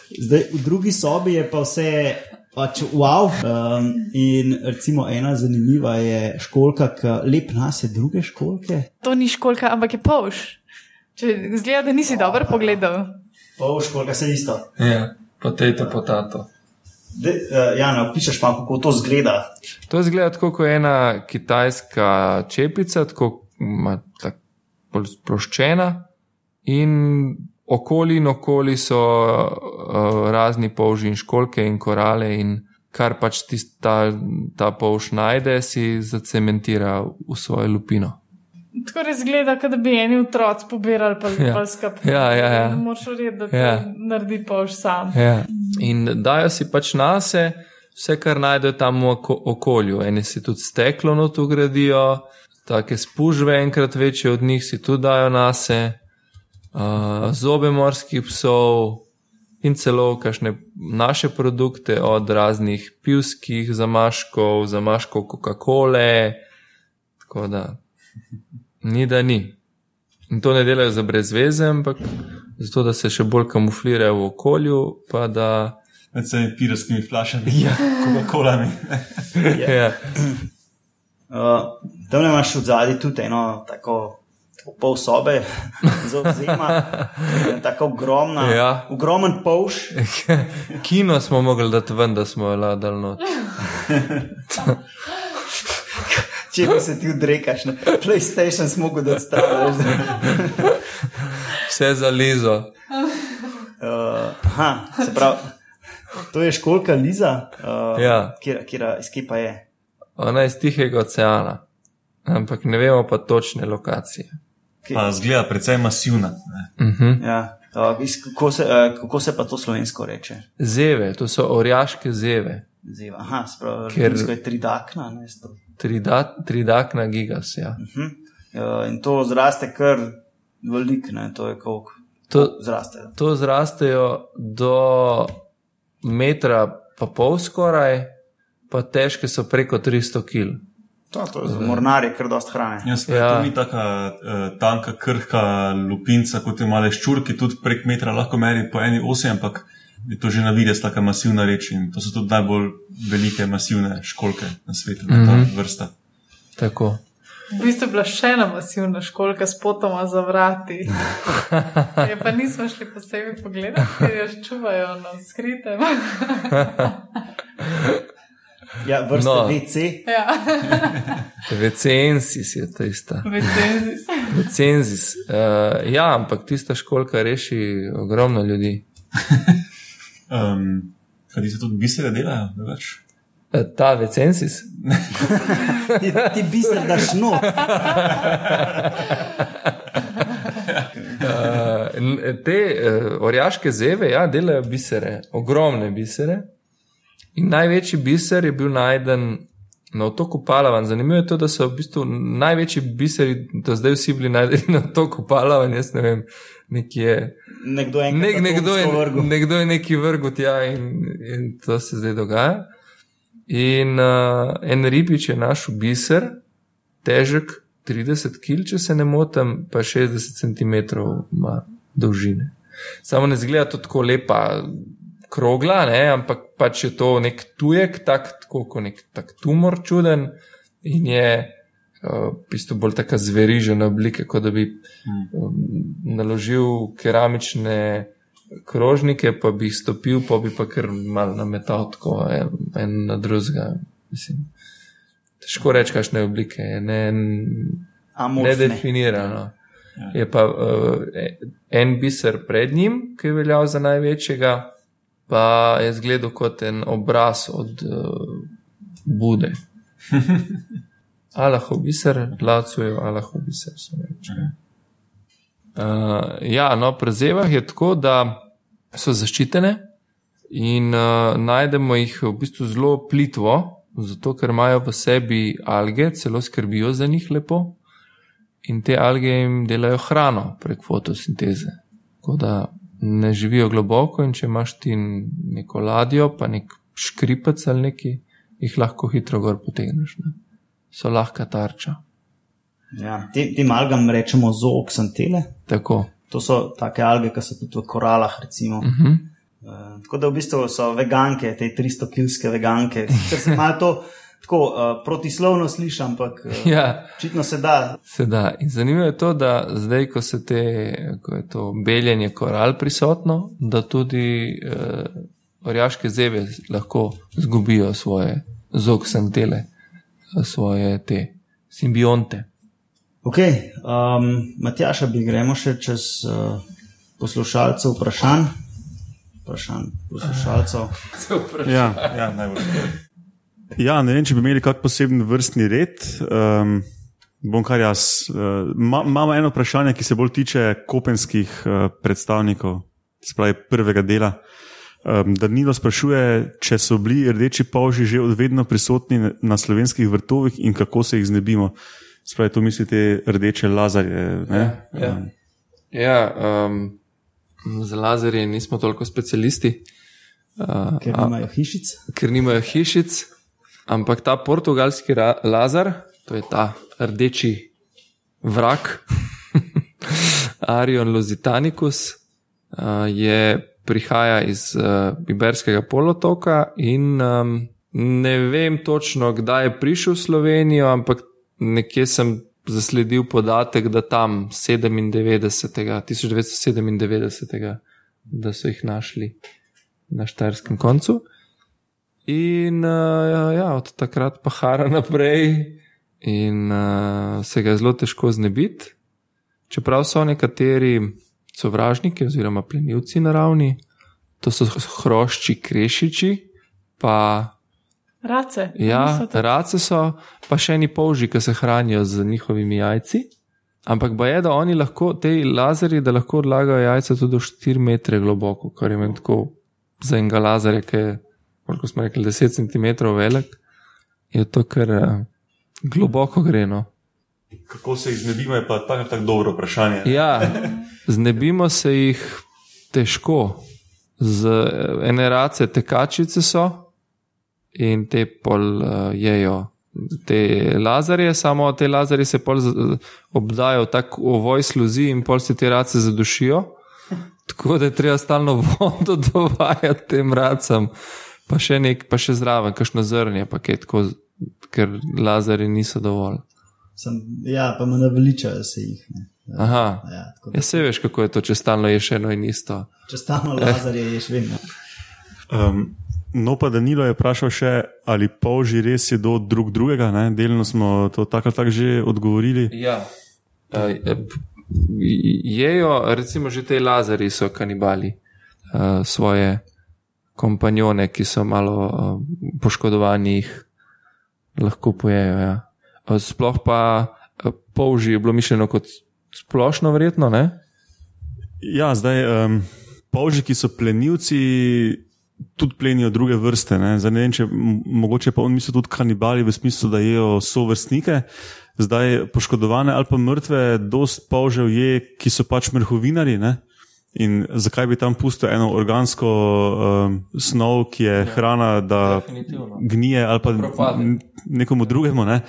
Zdaj v drugi sobi je pa vse. Pač, wow. Um, in recimo ena zanimiva je školka, ki lep nas je druge školke. To ni školka, ampak je polš. Če zgleda, da nisi dobro pogledal. Pol školka se isto. Ja, potato, potato. De, uh, ja, no, pišeš pa, kako to zgleda. To izgleda tako kot ena kitajska čepica, tako ima tako bolj sproščena, in okoli in okoli so uh, razni polži in školke in korale, in kar pač tist, ta, ta polž najde, si zacementira v svojo lupino. Tako res zgleda, kot da bi eni otroci pobirali pa Ja. skupaj. Ja, ja, ja. Ne moreš verjeti, da Ja. naredi polž sam. Ja. In dajo si pač nase vse, kar najdejo tam v oko- okolju. Eni si tudi steklo not ugradijo, take spužve, enkrat večje od njih si tudi dajo nase, uh, zobe morskih psov in celo kakšne naše produkte, od raznih pivskih zamaškov, zamaškov Coca-Cole. Tako da ni da ni. In to ne delajo za brezveze, ampak zato, da se še bolj kamuflirajo v okolju, pa da. Med temi piratskimi flašami, ja. Coca-Colami. Ja. Uh, tam imaš v zadnji tudi eno tako. tako Pol sobe, zelo zima, tako ogromna. Ja. Ogromen polž, Kino smo mogli dati ven, da smo jo ladali. Če pa se ti odrekaš. Ne? PlayStation smo mogli da staviti. Vse za lizo. Uh, aha, se pravi, to je školka Liza, uh, Ja. kjer, kjer, iz kje pa je. Ona je iz Tihega oceana, ampak ne vemo pa točne lokacije. Pa zgleda precej masivna. Ne. Mhm. Ja. Uh, iz, kako, se, uh, kako se pa to slovensko reče? Zeve, to so orjaške zeve, Zeva. Aha, sprav, Ker- Ker... je tridakna. Ne, sto. Trida, tridakna gigas. Ja. uh, in to zraste kar velik, ne, to je koliko. To, Zraste. to zrastejo do metra pa pol skoraj, pa težke so preko 300 kg. To, to je za mornarje kar dost hrane. Ja, spet, Ja. ja. To ni taka uh, tanka, krhka lupinca, kot je male ščurki, tudi prek metra lahko meri po eni osi, ampak je to že na videz taka masivna reč in to so tudi najbolj velike, masivne školke na svetu, mm -hmm. ta vrsta. Tako. V bistvu je bila še ena masivna školka s potoma za vrati. Je pa nismo šli posebej pogledati, ker jo čuvajo na skritem. Ja, vrsta No. no. VC. ja, Vecensis je to ista. recenzis. Recenzis. Uh, ja, ampak tista školka reši ogromno ljudi. Um, Kaj se tudi bisere delajo, drugač? Uh, ta Vecensis. Ti, ti biser daš no. Uh, te uh, orjaške zeve, ja, delajo bisere, ogromne bisere. In največji biser je bil najden na otoku Palavan. Zanimivo je to, da so v bistvu največji biseri, do zdaj vsi bili najdeni na otoku Palavan. Jaz ne vem, nekje. Nekdo Nek, nekdo, je, vrgel. nekdo je neki vrgel tja in, in to se zdaj dogaja. In uh, en ribič je našel biser, težek 30 kg, če se ne motim, pa 60 cm ima dolžine. Samo ne zgleda to tako lepa krogla, ne, ampak pač je to nek tujek, tak, tako kot nek tak tumor čuden in je uh, v bistvu bolj taka zverižena oblika, kot da bi um, naložil keramične krožnike, pa bi jih stopil, pa bi pa kar mal nametal tako en, en na drugega. Mislim, težko reči, kakšne oblike je, ne, Amorfne. nedefinirano. Je pa uh, en biser pred njim, ki je veljal za največjega, pa je zgledal kot en obraz od uh, Bude. Alahov biser, lacujev Alahov biser. Uh, ja, no, pri zevah je tako, da so zaščitene in uh, najdemo jih v bistvu zelo plitvo, zato ker imajo v sebi alge, celo skrbijo za njih lepo in te alge jim delajo hrano prek fotosinteze. Tako da ne živijo globoko in če imaš ti neko ladjo, pa nek škripec ali neki, jih lahko hitro gor potegneš. Ne? So lahka tarča. Ja, tem, tem algam rečemo zooksantele. Tako. To so take alge, ki so tudi v koralah. Recimo. Uh -huh. Uh, tako da v bistvu so veganke, te 300-kilske veganke. Sicer se malo to tako uh, protislovno sliši, ampak uh, Ja, očitno se da. se da. In zanimivo je to, da zdaj, ko se te, ko je to beljenje koral prisotno, da tudi eh, orjaške zebe lahko zgubijo svoje zoksantele, svoje te simbionte. Ok, um, Matjaša, bi gremo še čez uh, poslušalcev vprašanj. Vprašanj poslušalcev. Ja. Ja, najbolj. Ja, ne vem, če bi imeli kak poseben vrstni red. Um, bom kar jaz. Uh, ma, imamo eno vprašanje, ki se bolj tiče kopenskih uh, predstavnikov, spravi prvega dela. Um, Danilo sprašuje, če so bili rdeči polži že odvedno prisotni na- slovenskih vrtovih in kako se jih znebimo. Spravi, to mislite rdeče lazarje. Ne? Ja, ja. Um, Ja, um, za lazerje nismo toliko specialisti, uh, Ker nimajo hišic. ker nimajo hišic, ampak ta portugalski lazar, to je ta rdeči vrak, Arion Lusitanicus, uh, je, prihaja iz uh, Iberskega polotoka in um, ne vem točno, kdaj je prišel v Slovenijo, ampak nekje sem zasledil podatek, da tam 97. 1997. da so jih našli na Štajerskem koncu. In uh, ja, od takrat pa hara naprej, in uh, se ga je zelo težko znebiti. Čeprav so nekateri sovražniki oziroma plenilci naravni, to so hrošči, krešiči, pa Race. ja, tako- race so, pa še eni polži, ki se hranijo z njihovimi jajci. Ampak ba je, da oni lahko, te lazeri, da lahko odlagajo jajca tudi do 4 metre globoko, kar je meni tako za enega lazarja, ki je, koliko smo rekli, 10 cm velik, je to kar uh, globoko greno. Kako se jih znebimo, je pa tako tak dobro vprašanje. Ja, znebimo se jih težko. Z eh, ene race tekačice so in te pol uh, jejo. Te lazarje, samo te lazarje se pol z- obdajo v tak ovoj sluzi in pol se te race zadušijo. Tako da je treba stalno vodo dovajati tem racam, pa še nek, pa še zraven, kakšno zrnje, pa kaj tako, ker lazarji niso dovolj. Sem, ja, pa me naveličajo se jih. Ne. Ja, Aha. ja, tako da, Ja, se veš, kako je to, če stalno ješ eno in isto. če stalno lazarje ješ, vem. ne. Um, no, pa Danilo je vprašal še, ali polži res jedo drug drugega. Ne? Delno smo to tako ali tako že odgovorili. Ja. Uh, jejo, recimo, že te lazari so kanibali uh, svoje kompanjone, ki so malo uh, poškodovani, jih lahko pojejo. Ja. Uh, sploh pa uh, polži je bilo mišljeno kot splošno, verjetno, ne? Ja, zdaj um, polži, ki so plenilci, tudi plenijo druge vrste. Ne? Zdaj, ne vem, če mogoče pa on misli tudi kanibali v smislu, da jejo sovrstnike. Zdaj poškodovane ali pa mrtve, dost polžev je, ki so pač mrhovinari. Ne? In zakaj bi tam pustil eno organsko um, snov, ki je hrana, da Definitivno. gnije ali pa Propade. nekomu drugemu. Ne?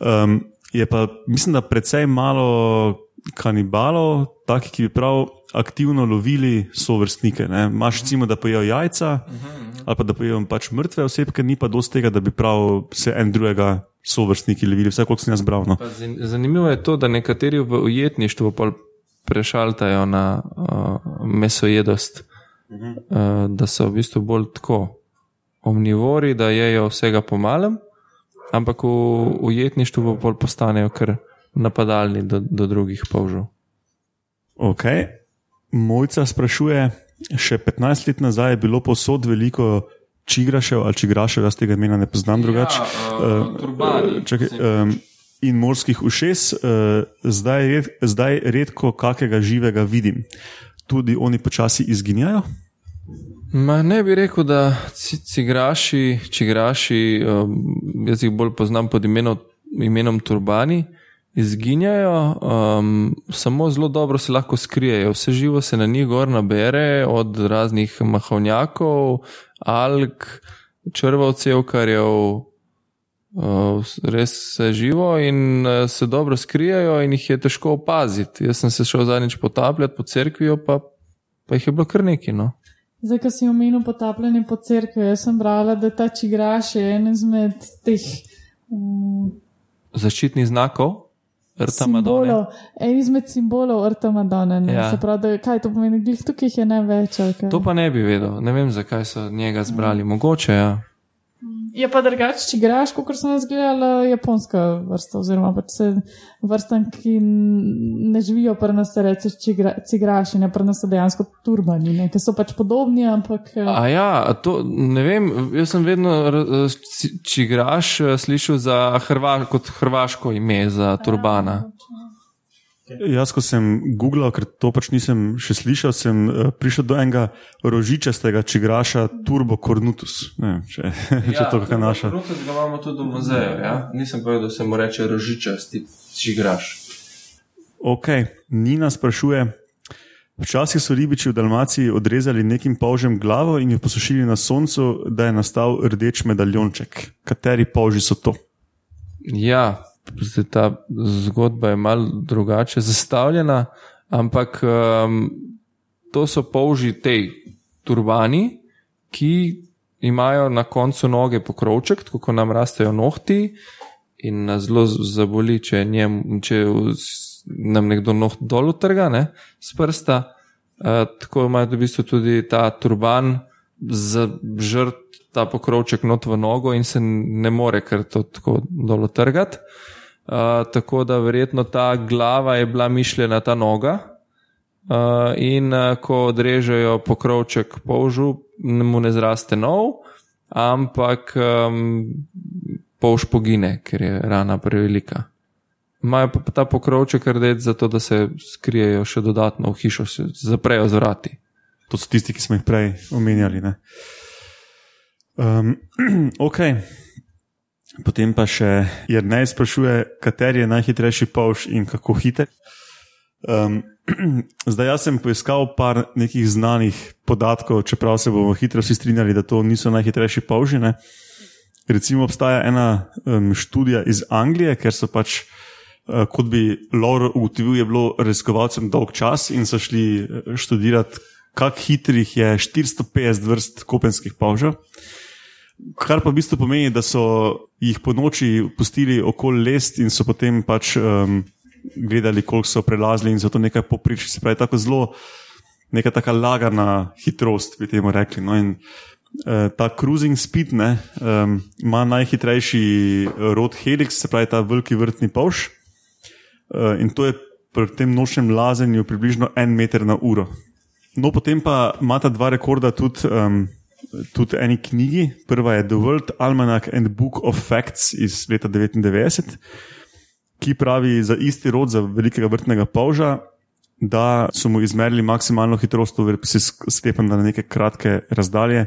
Um, je pa, mislim, da precej malo kanibalov, takih, ki bi prav aktivno lovili sovrstnike. Ne? Maš recimo, da pojejo jajca ali pa da pojejo pač mrtve osebke, ni pa dosti tega, da bi prav se en drugega sovrstniki lovili, vse koliko sem jaz bral. No. Zanimivo je to, da nekateri v ujetništvu pol prešaltajo na uh, mesojedost, uh, da so v bistvu bolj tako omnivori, da jejo vsega po malem, ampak v ujetništvu pa pol postanejo kar napadalni do, do drugih polžov. Ok. Mojca sprašuje, še 15 let nazaj je bilo posod veliko čigrašev ali čigrašev, jaz tega imena ne poznam drugače. uh, turbani. Čakaj, um, in morskih ušes, uh, zdaj, red, zdaj redko kakega živega vidim. Tudi oni počasi izginjajo. Ma ne bi rekel, da ci- cigraši, čigraši, um, jaz jih bolj poznam pod imenom, imenom turbani, izginjajo, um, samo zelo dobro se lahko skrijejo. Vse živo se na njih gor nabere, od raznih mahovnjakov, alg, črvavcev, karjev, res se živo in uh, se dobro skrijajo, in jih je težko opaziti. Jaz sem se šel zadnjič potapljati po cerkvi, pa, pa jih je bilo kar nekaj. No. Zdaj, ko si omenil potapljanje po cerkvi, jaz sem brala, da ta čigraš je en izmed teh um, Zaščitnih znakov, rta Madone. en izmed simbolov Rta Madone. ne. Ja. Se pravi, da, kaj to pomeni, tukaj jih je največ. To pa ne bi vedel, ne vem, zakaj so njega zbrali. Mogoče, ja. Je pa drugače, če igraš, kot sem jaz gledala, japonska vrsta, oziroma pač se vrstam, ki ne živijo pri nas, reče, cigraši, ne pri nas so dejansko turbani, ne, ki so pač podobni, ampak. eh, A ja, a to ne vem. Jaz sem vedno, c- če igraš, slišal za Hrva, kot hrvaško ime za turbana. Jaz, ko sem googlal, ker to pač nisem še slišal, sem uh, prišel do enega rožičastega čigraša Turbo Cornutus. Ne vem, če, ja, če to kakšna naša. Rutus ga imamo tudi v muzeju. Ja? Nisem povedal, da se mu reče rožičasti, če igraš. Ok, Nina sprašuje. Včasih so ribiči v Dalmaciji odrezali nekim polžem glavo in jo posušili na soncu, da je nastal rdeč medaljonček. Kateri polži so to? Ja, zdaj ta zgodba je malo drugače zastavljena, ampak um, to so polži tej turbani, ki imajo na koncu noge pokrovček, tako kot nam rastejo nohti. In nas zelo zaboli, če, njem, če nam nekdo noht dol utrga, ne, s prsta. Uh, tako ima v bistvu tudi ta turban zažrt ta pokrovček not v nogo in se ne more kar to tako dol utrgati. Uh, tako da verjetno ta glava je bila mišljena ta noga. Uh, in uh, ko odrežejo pokrovček polžu, mu ne zraste nov, ampak um, polž pogine, ker je rana prevelika. Imajo pa ta pokrovček rdeč zato, da se skrijejo še dodatno v hišo, se zaprejo z vrati. To so tisti, ki smo jih prej omenjali. ne. Um, ok. Potem pa še Jrnej sprašuje, kateri je najhitrejši polž in kako hiter. Um, zdaj, jaz sem poiskal par nekih znanih podatkov, čeprav se bomo hitro vsi strinjali, da to niso najhitrejši. Ne. Recimo, obstaja ena um, študija iz Anglije, ker so pač, uh, kot bi Lauro ugotovil, je bilo raziskovalcem dolg čas in so šli uh, študirati, kako hitrih je 450 vrst kopenskih polžev. Kar pa v bistvu pomeni, da so jih po noči pustili okoli lest in so potem pač um, gledali, koliko so prelazili in zato nekaj poprič. Se pravi, tako zelo neka taka lagana hitrost, bi temu rekli. No, in, uh, ta cruising speed ne, um, ima najhitrejši rod helix, se pravi ta veliki vrtni polž. Uh, in to je pri tem nočnem lazenju približno en meter na uro. No, potem pa imata dva rekorda tudi, um, tudi eni knjigi. Prva je The World Almanac and Book of Facts iz leta 99, ki pravi za isti rod, za velikega vrtnega polža, da so mu izmerili maksimalno hitrost, se sklepam, na neke kratke razdalje,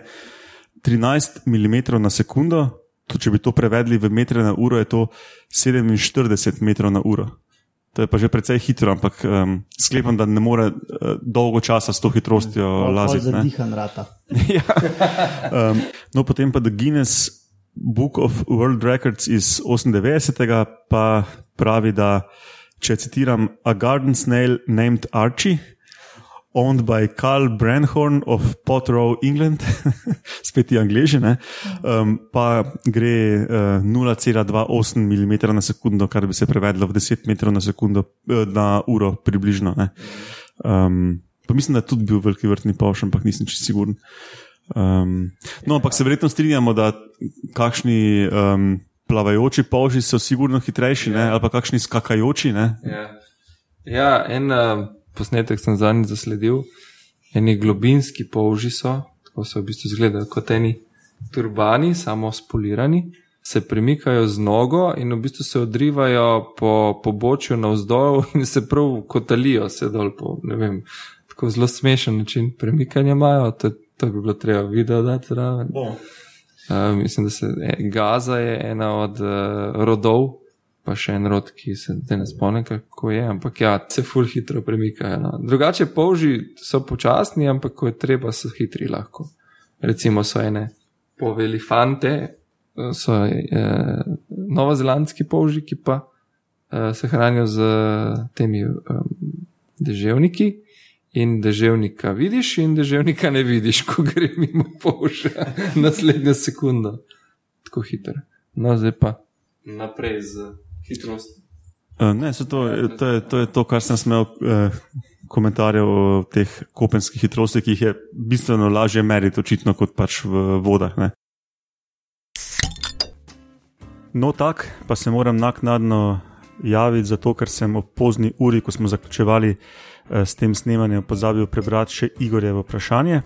13 mm na sekundo. To, če bi to prevedli v metre na uro, je to 47 metrov na uro. To je pa že precej hitro, ampak um, sklepam, da ne more uh, dolgo časa s to hitrostjo laziti. ne. Zadihan rata. ja. um, no, potem pa The Guinness Book of World Records iz 98. pa pravi, da če citiram, a garden snail named Archie. Owned by Carl Branhorn of Potrow, England, spet ti angliži, ne? um, pa gre uh, 0,28 mm na sekundo, kar bi se prevedlo v 10 metrov na, sekundo, eh, na uro, približno. ne. Um, pa mislim, da je tudi bil veliki vrtni pavš, ampak nisem čisto siguren. Um, no, ampak se verjetno strinjamo, da kakšni um, plavajoči polži so sigurno hitrejši, ne? ali pa kakšni skakajoči. Ne? Ja, ja en uh, posnetek sem zadnjič zasledil, eni globinski polži so, tako so v bistvu izgledajo kot eni turbani, samo spolirani, se premikajo z nogo in v bistvu se odrivajo po pobočju navzdol in se prav kotalijo se dol po, ne vem, tako zelo smešen način premikanja imajo, to, to bi bilo treba video dati zraven. Uh, mislim, da se e, Gaza je ena od uh, rodov, pa še en rod, ki se zdaj ne spomnim, kako je, ampak ja, se ful hitro premikajo. No. Drugače, polži so počasni, ampak ko je treba, so hitri lahko. Recimo so ene povelifante, so eh, novozelandski polžiki pa uh, se hranijo z uh, temi um, deževniki. In deževnika vidiš, in deževnika ne vidiš, ko gre mimo polža, naslednjo sekundo. Tako hiter. No, zdaj pa naprej z hitrostjo. Uh, ne, to, to, je, to je to, kar sem smel uh, komentarjev o teh kopenskih hitrostih, ki jih je bistveno lažje meriti, očitno, kot pač v vodah. Ne. No, tako pa se moram naknadno javiti, zato ker sem ob pozni uri, ko smo zaključevali eh, s tem snemanjem, pozabil prebrati še Igorjevo vprašanje.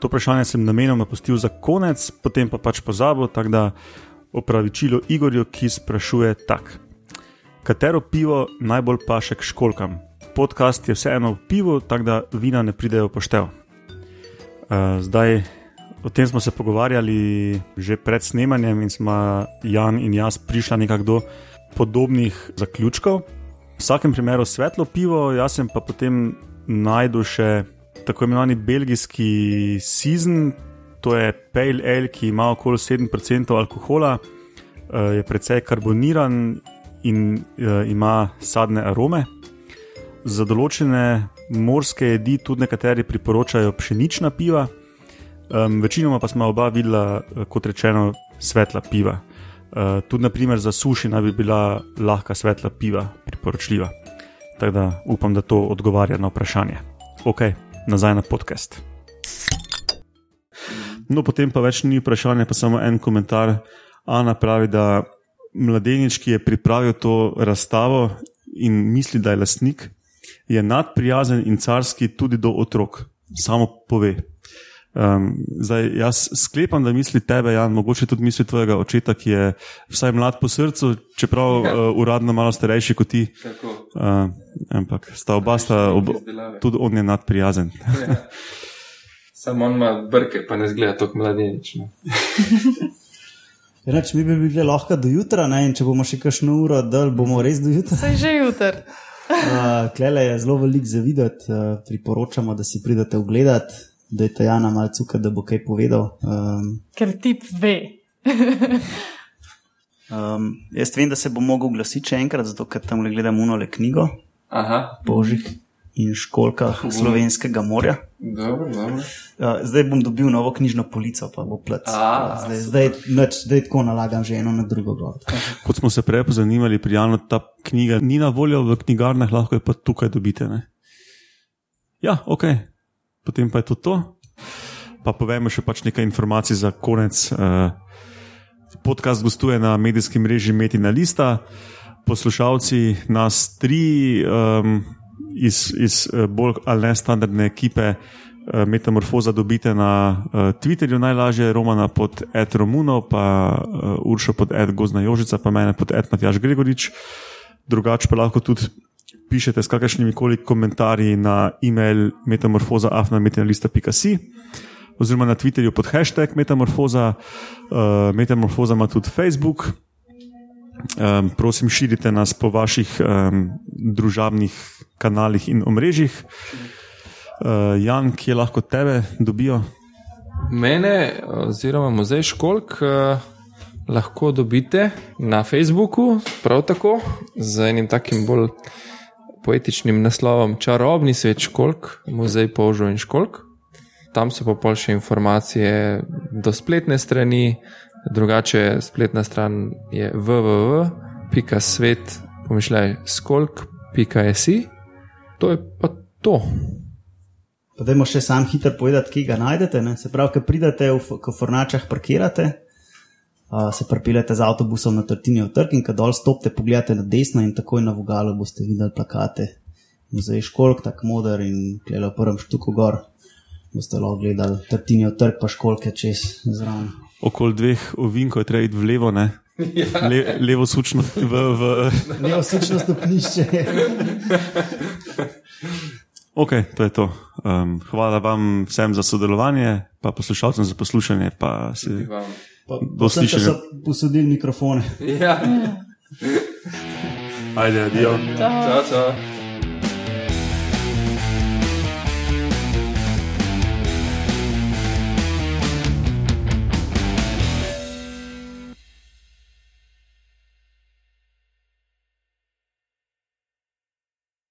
To vprašanje sem namenoma postil za konec, potem pa pač pozabil, tako da opravičilo Igorju, ki sprašuje tak. Katero pivo najbolj paše k školkam? Podcast je vseeno v pivu, tako da vina ne pridejo poštev. Uh, zdaj O tem smo se pogovarjali že pred snemanjem in smo Jan in jaz prišli nekako do podobnih zaključkov. V vsakem primeru svetlo pivo, jaz sem pa potem najdel še tako imenovani belgijski season, to je pale ale, ki ima okoli 7% alkohola, eh, je precej karboniran in eh, ima sadne arome. Za določene morske jedi tudi nekateri priporočajo pšenična piva. Um, večinoma pa smo oba videla, eh, kot rečeno, svetla piva. Uh, tudi, naprimer, za suši naj bi bila lahka svetla piva priporočljiva. Tako da upam, da to odgovarja na vprašanje. Ok, nazaj na podcast. No, potem pa več ni vprašanja, pa samo en komentar. Ana pravi, da mladenič, ki je pripravil to razstavo in misli, da je lastnik, je nadprijazen in carski tudi do otrok. Samo pove. Um, zdaj, jaz sklepam, da misli tebe, Jan, mogoče tudi misli tvojega očeta, ki je vsaj mlad po srcu, čeprav uh, uradno malo starejši kot ti. Uh, ampak sta oba, sta ob, tudi on je nadprijazen. Ja. Samo on ima brke, pa ne zgleda tako mladenič. Reč, mi bi bili lahko do jutra, ne? in če bomo še kakšno uro, da bomo res do jutra. Saj že jutr. uh, Klele je zelo velik za videti, uh, priporočamo, da si pridete ogledati da je Tajana malo cuka, da bo kaj povedal. Um, Ker tip ve. um, jaz vem, da se bo mogel oglasiti še enkrat, zato ker tam gledam unole knjigo. Aha. Božjih in školkah slovenskega morja. Dobro, dobro. Uh, zdaj bom dobil novo knjižno polico, pa bo plec. A, zdaj, zdaj, nač, zdaj tako nalagam že eno na drugo. Glavo. Kot smo se prej pozanimali, prijavno ta knjiga ni na voljo v knjigarnah, lahko je pa tukaj dobite. Ne? Ja, ok, potem pa je to to. Pa povemo še pač nekaj informacij za konec. Uh, podcast gostuje na medijskem mreži Metina Lista, poslušalci nas tri um, iz, iz bolj ali ne standardne ekipe. Metamorfoza dobite na uh, Twitterju, najlažje Romana pod Ed Romuno, pa Uršo pod Ed Gozna Jožica, pa mene pod Ed Matjaš Gregorič. Drugače pa lahko tudi pišete s kakršnimi koli komentarji na e-mail metamorfoza.afnametina.com oziroma na Twitterju pod hashtag metamorfoza. Uh, metamorfoza ima tudi Facebook. Um, prosim, širite nas po vaših um, družabnih kanalih in omrežjih. Uh, Jan, kje lahko tebe dobijo? Mene, oziroma muzej školk, uh, lahko dobite na Facebooku, prav tako z enim takim bolj poetičnim naslovom Čarobni svet školk, muzej Požo in školk. Tam so pa pol še informacije do spletne strani, drugače spletna stran je www.svet, pomišljaj, skolk.si. To je pa to. Pa dajmo še sam hitro povedati, kje ga najdete. Ne? Se pravi, ko pridete v fornačah, parkirate, uh, se pripeljete z avtobusom na Trtinijo trg in ko dol stopite, pogledate na desno in takoj na vogalu boste videli plakate. Muzej školk, tako moder in gledal prvem štuku gor. Boste lahko gledali Trtinijo trg, pa školke čez zraven. Okoli dveh ovinkov treba iti v levo, ne? Ja. Le, levo sučno v. v... Levo sučno stopnišče. ok, to je to. Um, hvala vam vsem za sodelovanje, pa poslušalcem za poslušanje. Pa se... Do slišanja. So posodili mikrofone. Ja. Ajde, adijo. Ciao, ciao.